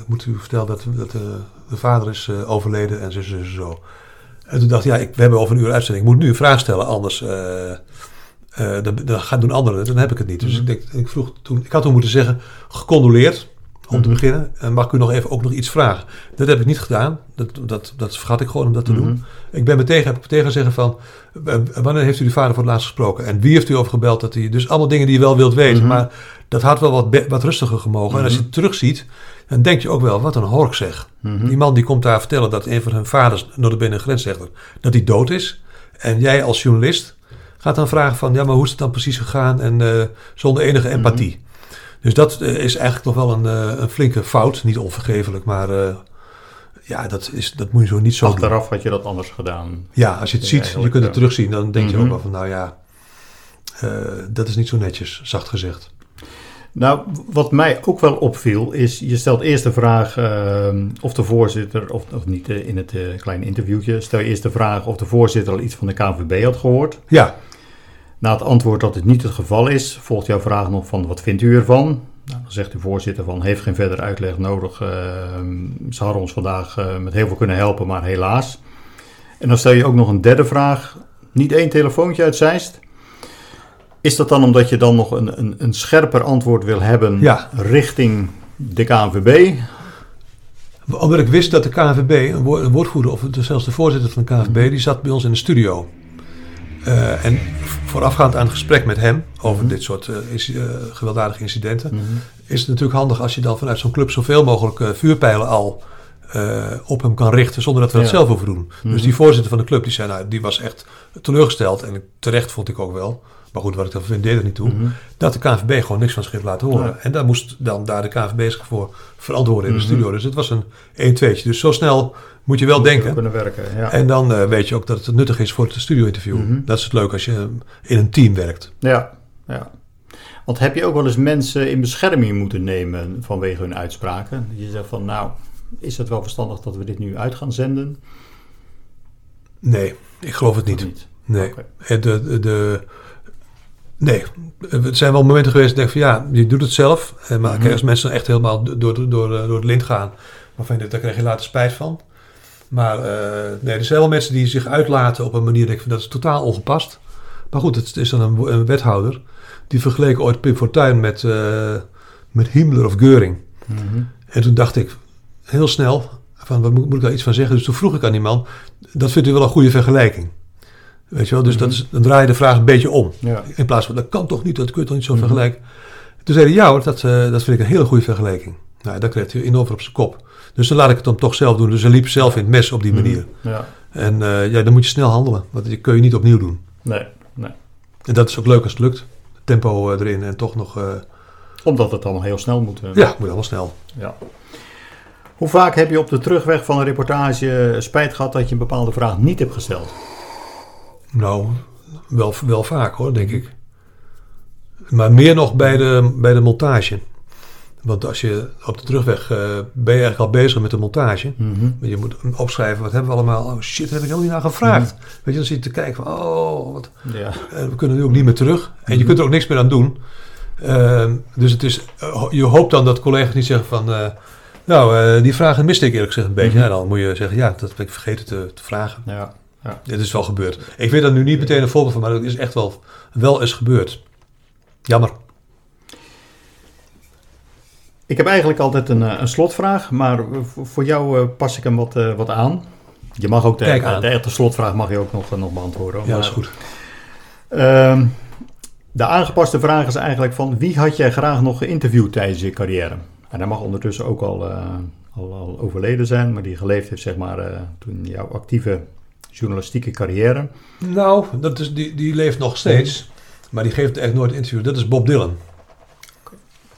moet u vertellen dat, dat de vader is overleden en zo, zo, zo. En toen dacht ik, ja, ik, we hebben over een uur uitzending. Ik moet nu een vraag stellen, anders dan, dan gaan doen anderen Dan heb ik het niet. Dus mhm. ik, ik, vroeg toen, ik had toen moeten zeggen, gecondoleerd om te mhm. beginnen. En mag ik u nog even ook nog iets vragen? Dat heb ik niet gedaan. Dat, dat, dat vergat ik gewoon om dat te doen. Mhm. Ik ben meteen, heb ik meteen zeggen van, wanneer heeft u uw vader voor het laatst gesproken? En wie heeft u over gebeld dat hij... Dus allemaal dingen die je wel wilt weten. Maar dat had wel wat, wat rustiger gemogen. En als je het terugziet, dan denk je ook wel, wat een hork zeg. Mhm. Die man die komt daar vertellen dat een van hun vaders, binnen grensrechter, dat hij dood is. En jij als journalist gaat dan vragen van, ja, maar hoe is het dan precies gegaan? En uh, zonder enige mhm. empathie. Dus dat uh, is eigenlijk nog wel een, uh, een, flinke fout. Niet onvergevelijk, maar ja, dat, is, dat moet je zo niet zo Achteraf doen. had je dat anders gedaan. Ja, als je het ziet, je kunt het terugzien, dan denk je ook mhm. wel van, nou ja, dat is niet zo netjes, zacht gezegd. Nou, wat mij ook wel opviel is, je stelt eerst de vraag uh, of de voorzitter, of, of niet uh, in het uh, kleine interviewtje, stel je eerst de vraag of de voorzitter al iets van de KNVB had gehoord. Ja. Na het antwoord dat dit niet het geval is, volgt jouw vraag nog van wat vindt u ervan? Nou, dan zegt de voorzitter van heeft geen verdere uitleg nodig. Ehm, ze hadden ons vandaag eh, met heel veel kunnen helpen, maar helaas. En dan stel je ook nog een derde vraag. Niet één telefoontje uit Zeist, is dat dan omdat je dan nog een, een, een scherper antwoord wil hebben ja. richting de KNVB? Omdat ik wist dat de KNVB, een woordvoerder of zelfs de voorzitter van de KNVB, die zat bij ons in de studio. Uh, en voorafgaand aan het gesprek met hem over dit soort uh, is, uh, gewelddadige incidenten, Mhm. is het natuurlijk handig als je dan vanuit zo'n club zoveel mogelijk vuurpijlen al op hem kan richten, zonder dat we dat Ja. zelf hoeven doen. Mhm. Dus die voorzitter van de club, die zei, nou, die was echt teleurgesteld. En terecht vond ik ook wel. Maar goed, wat ik daarvan vind, deed er niet toe. Mhm. Dat de KNVB gewoon niks van schip laten horen. Ja. En daar moest dan daar de KNVB zich voor verantwoorden in de Mhm. studio. Dus het was een 1-2'tje. Dus zo snel moet je wel Moet denken. Kunnen werken, ja. En dan eh, weet je ook dat het nuttig is voor het studio-interview. Mhm. Dat is het leuk als je in een team werkt. Ja, ja. Want heb je ook wel eens mensen in bescherming moeten nemen vanwege hun uitspraken? Je zegt van, nou, is het wel verstandig dat we dit nu uit gaan zenden? Nee, ik geloof het niet. Nee. De, de- nee, er zijn wel momenten geweest dat ik van ja, je doet het zelf. Eh, Maar Mhm. als mensen echt helemaal door, door, door, eh, door het lint gaan, waarvan je daar krijg je later spijt van. Maar eh, nee, er zijn wel mensen die zich uitlaten op een manier, denk ik, van, dat is totaal ongepast. Maar goed, het is dan een, wethouder. Die vergeleek ooit Pim Fortuyn met, met Himmler of Geuring. Mhm. En toen dacht ik heel snel, van, wat moet, moet ik daar iets van zeggen? Dus toen vroeg ik aan die man, dat vindt u wel een goede vergelijking? Weet je wel, dus dat is, dan draai je de vraag een beetje om. Ja. In plaats van, dat kan toch niet, dat kun je toch niet zo Mhm. vergelijken? Toen zei hij, ja hoor, dat, eh, dat vind ik een hele goede vergelijking. Nou, dat kreeg hij enorm op zijn kop. Dus dan laat ik het dan toch zelf doen. Dus hij liep zelf in het mes op die manier. Ja, En eh, ja, dan moet je snel handelen, want die kun je niet opnieuw doen. nee, nee. En dat is ook leuk als het lukt. Tempo eh, erin en toch nog, Omdat het dan heel snel moet. ja, moet allemaal snel. Ja. Hoe vaak heb je op de terugweg van een reportage spijt gehad dat je een bepaalde vraag niet hebt gesteld? Nou, wel, wel vaak hoor, denk ik. Maar meer nog bij de, bij de montage. Want als je op de terugweg eh, ben je eigenlijk al bezig met de montage. Maar je moet opschrijven, wat hebben we allemaal? Oh shit, heb ik helemaal niet naar gevraagd. Weet je, dan zit je te kijken van, oh, wat, Ja. eh, we kunnen nu ook niet meer terug. En je kunt er ook niks meer aan doen. Ehm, dus het is, eh, je hoopt dan dat collega's niet zeggen van... nou, die vragen miste ik eerlijk gezegd een beetje. Mhm. Nou, dan moet je zeggen, ja, dat ben ik vergeten te, te vragen. Ja. Dit is wel gebeurd. Ik weet er nu niet meteen een voorbeeld van, maar het is echt wel, wel eens gebeurd. Jammer. Ik heb eigenlijk altijd een, eh, een slotvraag, maar voor- jou eh, pas ik hem wat, eh, wat aan. Je mag ook de, de echte slotvraag mag je ook nog, nog beantwoorden. Ja, Maar, dat is goed. ehm, de aangepaste vraag is eigenlijk van wie had jij graag nog geïnterviewd tijdens je carrière? En hij mag ondertussen ook al, al, al overleden zijn, maar die geleefd heeft zeg maar toen jouw actieve journalistieke carrière. Nou, dat is, die, die leeft nog steeds. Maar die geeft echt nooit een interview. Dat is Bob Dylan.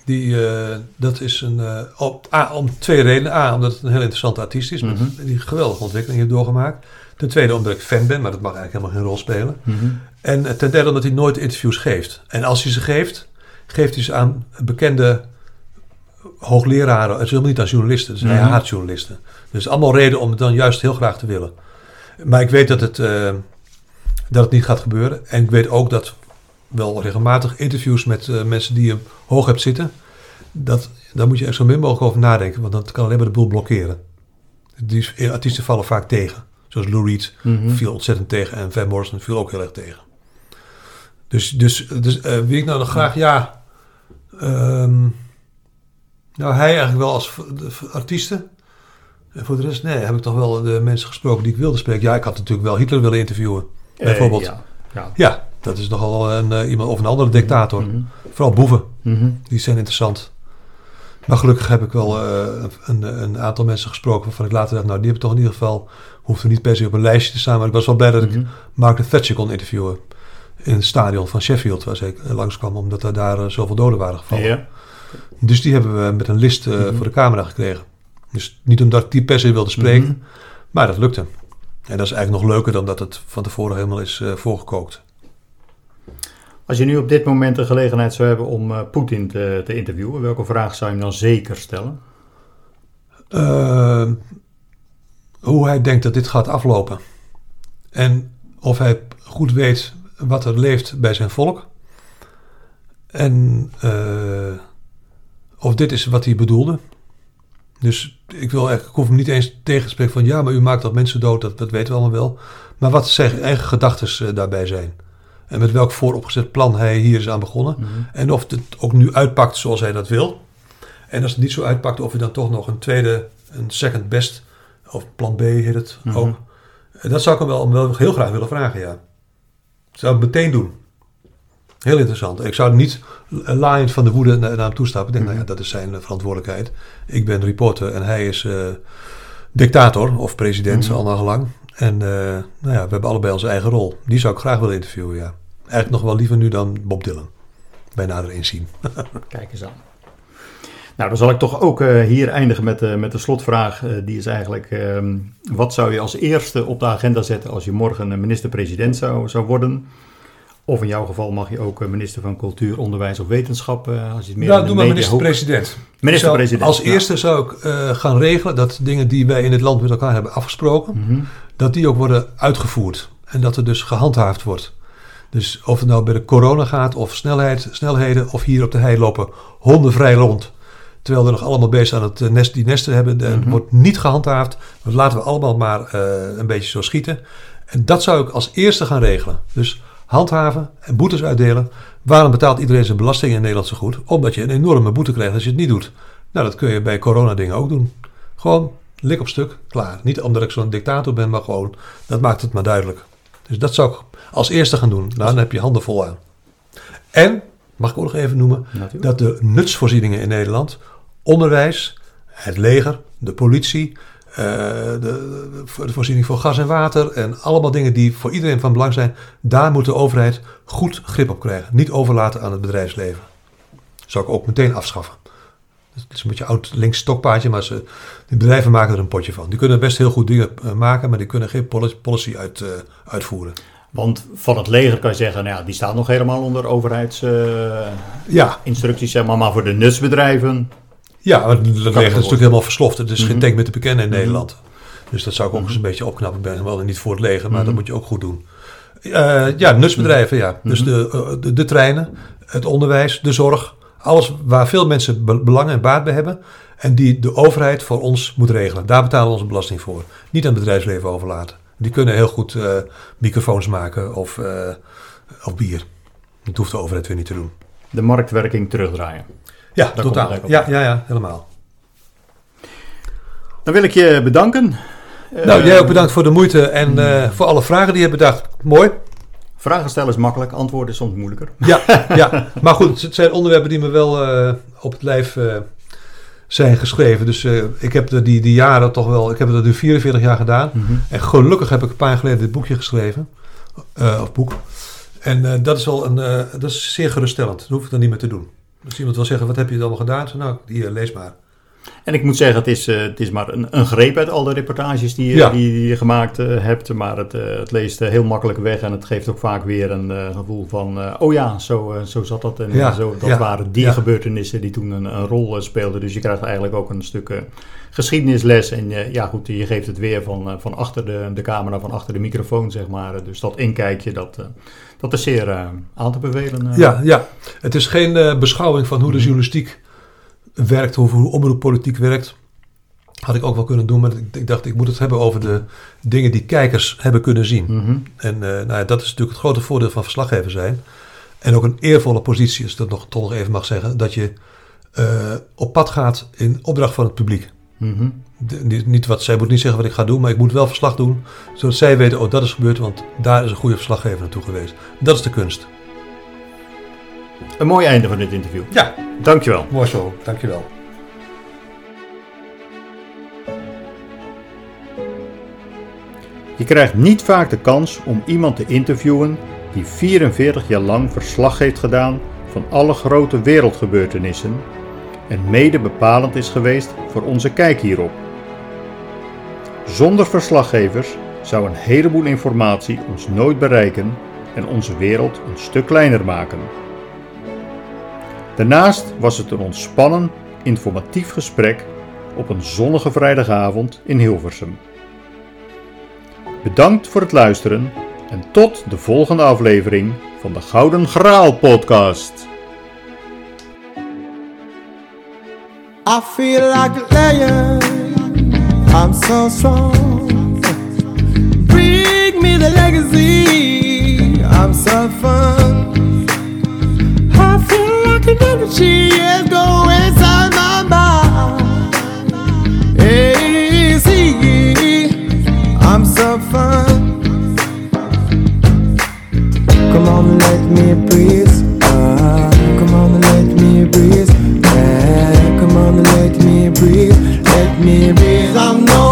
Die, eh, dat is een, eh, op, A, om twee redenen. A, omdat het een heel interessante artiest is. Mhm. Die een geweldige ontwikkeling heeft doorgemaakt. Ten tweede omdat ik fan ben, maar dat mag eigenlijk helemaal geen rol spelen. En eh, ten derde omdat hij nooit interviews geeft. En als hij ze geeft, geeft hij ze aan bekende hoogleraren. Het is helemaal niet aan journalisten. Dus hij Mhm. haat journalisten. Dus allemaal reden om het dan juist heel graag te willen. Maar ik weet dat het, eh, dat het niet gaat gebeuren. En ik weet ook dat wel regelmatig interviews met eh, mensen die je hoog hebt zitten. Dat, daar moet je echt zo min mogelijk over nadenken. Want dat kan alleen maar de boel blokkeren. Die artiesten vallen vaak tegen. Zoals Lou Reed Mhm. viel ontzettend tegen. En Van Morrison viel ook heel erg tegen. Dus, dus, dus eh, wie ik nou nog graag, ja. ehm, nou, hij eigenlijk wel als de artiesten. En voor de rest, nee, heb ik toch wel de mensen gesproken die ik wilde spreken. Ja, ik had natuurlijk wel Hitler willen interviewen. Eh, Bijvoorbeeld. ja. Ja. Ja, dat is nogal een, eh, iemand of een andere dictator. Mhm. Vooral boeven, Mhm. die zijn interessant. Maar gelukkig heb ik wel eh, een, een aantal mensen gesproken waarvan ik later dacht, nou, die hebben toch in ieder geval, hoeft er niet per se op een lijstje te staan, maar ik was wel blij dat ik Mhm. Margaret Thatcher kon interviewen in het stadion van Sheffield, waar ik eh, langskwam, omdat er daar zoveel doden waren gevallen. Ja. Dus die hebben we met een list Mhm. voor de camera gekregen. Dus niet omdat ik die per se wilde spreken, Mhm. maar dat lukte. En dat is eigenlijk nog leuker dan dat het van tevoren helemaal is eh, voorgekookt. Als je nu op dit moment de gelegenheid zou hebben om eh, Poetin te, te interviewen, welke vraag zou je hem dan zeker stellen? Eh, hoe hij denkt dat dit gaat aflopen. En of hij goed weet wat er leeft bij zijn volk. En eh, of dit is wat hij bedoelde. Dus ik wil eigenlijk, ik hoef hem niet eens tegenspreken van ja, maar u maakt dat mensen dood, dat, dat weten we allemaal wel. Maar wat zijn eigen gedachten daarbij zijn. En met welk vooropgezet plan hij hier is aan begonnen. En of het ook nu uitpakt zoals hij dat wil. En als het niet zo uitpakt, of hij dan toch nog een tweede, een second best, of plan B heet het Mhm. ook. Dat zou ik hem wel, wel heel graag willen vragen, ja. Zou ik meteen doen. Heel interessant. Ik zou niet laaiend van de woede naar, naar hem toestappen. Ik denk, nou ja, dat is zijn eh, verantwoordelijkheid. Ik ben reporter en hij is eh, dictator of president, al naar gelang. En eh, nou ja, we hebben allebei onze eigen rol. Die zou ik graag willen interviewen, ja. Eigenlijk nog wel liever nu dan Bob Dylan. Bij nader inzien. Kijk eens aan. Nou, dan zal ik toch ook hier eindigen met, uh, met de slotvraag. Die is eigenlijk, ehm, wat zou je als eerste op de agenda zetten als je morgen minister-president zou, zou worden? Of in jouw geval mag je ook minister van Cultuur, Onderwijs of Wetenschap. als je het meer nou, doe maar minister-president. Minister-president. Als eerste zou ik gaan regelen dat dingen die wij in het land met elkaar hebben afgesproken, Mhm. dat die ook worden uitgevoerd. En dat er dus gehandhaafd wordt. Dus of het nou bij de corona gaat, of snelheid, snelheden, of hier op de hei lopen honden vrij rond. Terwijl we nog allemaal bezig aan het eh, nest, die nesten hebben. En het wordt niet gehandhaafd. Dat laten we allemaal maar eh, een beetje zo schieten. En dat zou ik als eerste gaan regelen. Dus handhaven en boetes uitdelen. Waarom betaalt iedereen zijn belasting in Nederland zo goed? Omdat je een enorme boete krijgt als je het niet doet. Nou, dat kun je bij corona dingen ook doen. Gewoon lik op stuk, klaar. Niet omdat ik zo'n dictator ben, maar gewoon, dat maakt het maar duidelijk. Dus dat zou ik als eerste gaan doen. Nou, dan heb je handen vol aan. En, mag ik ook nog even noemen, Natuurlijk. dat de nutsvoorzieningen in Nederland, onderwijs, het leger, de politie, de, de, de voorziening voor gas en water en allemaal dingen die voor iedereen van belang zijn, daar moet de overheid goed grip op krijgen. Niet overlaten aan het bedrijfsleven. Zou ik ook meteen afschaffen. Het is een beetje oud links stokpaardje, maar ze, die bedrijven maken er een potje van. Die kunnen best heel goed dingen eh, maken, maar die kunnen geen poli- policy uit, eh, uitvoeren. Want van het leger kan je zeggen, nou ja, die staat nog helemaal onder overheidsinstructies, Ja, zeg maar. Maar voor de nutsbedrijven, Ja, het is natuurlijk helemaal versloft. Het is Mhm. geen tank meer te bekennen in Nederland. Dus dat zou ik ook eens een beetje opknappen. Ben wel niet voor het leger, maar Mhm. dat moet je ook goed doen. Eh, ja, nutsbedrijven, ja. Mhm. Dus de, eh, de, de treinen, het onderwijs, de zorg. Alles waar veel mensen be- belang en baat bij hebben. En die de overheid voor ons moet regelen. Daar betalen we onze belasting voor. Niet aan het bedrijfsleven overlaten. Die kunnen heel goed eh, microfoons maken of, of bier. Dat hoeft de overheid weer niet te doen. de marktwerking terugdraaien. Ja, totaal. Ja, ja, ja, helemaal. Dan wil ik je bedanken. Nou, jij ook bedankt voor de moeite en eh, voor alle vragen die je hebt bedacht. Mooi. Vragen stellen is makkelijk, antwoorden is soms moeilijker. Ja, ja. maar goed, het zijn onderwerpen die me wel eh, op het lijf eh, zijn geschreven. Dus ik heb er die, die jaren toch wel, ik heb het nu 44 jaar gedaan. En gelukkig heb ik een paar jaar geleden dit boekje geschreven. of boek. En dat is wel een, dat is zeer geruststellend. Dat hoef ik dan niet meer te doen. Als iemand wil zeggen, wat heb je dan allemaal gedaan? Zo, Nou, hier, lees maar. En ik moet zeggen, het is, eh, het is maar een, een greep uit al de reportages die je, Ja. die, die je gemaakt eh, hebt. Maar het, eh, het leest heel makkelijk weg en het geeft ook vaak weer een gevoel van... oh ja, zo, zo zat dat. En Ja, zo, dat ja, waren die gebeurtenissen die toen een, een rol speelden. Dus je krijgt eigenlijk ook een stuk geschiedenisles. En eh, ja goed, je geeft het weer van, eh, van achter de, de camera, van achter de microfoon zeg maar. Dus dat inkijkje, dat, eh, dat is zeer aan te bevelen. Ja, ja. Het is geen beschouwing van hoe de journalistiek werkt, hoe, hoe omroeppolitiek werkt. Had ik ook wel kunnen doen, maar ik, dacht, ik moet het hebben over de dingen die kijkers hebben kunnen zien. Mhm. En nou ja, dat is natuurlijk het grote voordeel van verslaggever zijn. En ook een eervolle positie, als ik dat nog, toch nog even mag zeggen, dat je op pad gaat in opdracht van het publiek. De- niet, niet wat, zij moet niet zeggen wat ik ga doen, maar ik moet wel verslag doen, zodat zij weten, oh dat is gebeurd, want daar is een goede verslaggever naartoe geweest. Dat is de kunst. Een mooi einde van dit interview. Ja, Dankjewel. mooi zo, dankjewel. Je krijgt niet vaak de kans om iemand te interviewen die 44 jaar lang verslag heeft gedaan van alle grote wereldgebeurtenissen en mede bepalend is geweest voor onze kijk hierop. Zonder verslaggevers zou een heleboel informatie ons nooit bereiken en onze wereld een stuk kleiner maken. Daarnaast was het een ontspannen, informatief gesprek op een zonnige vrijdagavond in Hilversum. Bedankt voor het luisteren en tot de volgende aflevering van de Gouden Graal podcast. I feel like a lion. I'm so strong. Bring me the legacy. I'm so fun. I feel like an energy is going inside my mind. Easy. I'm so fun. Give I'm noise.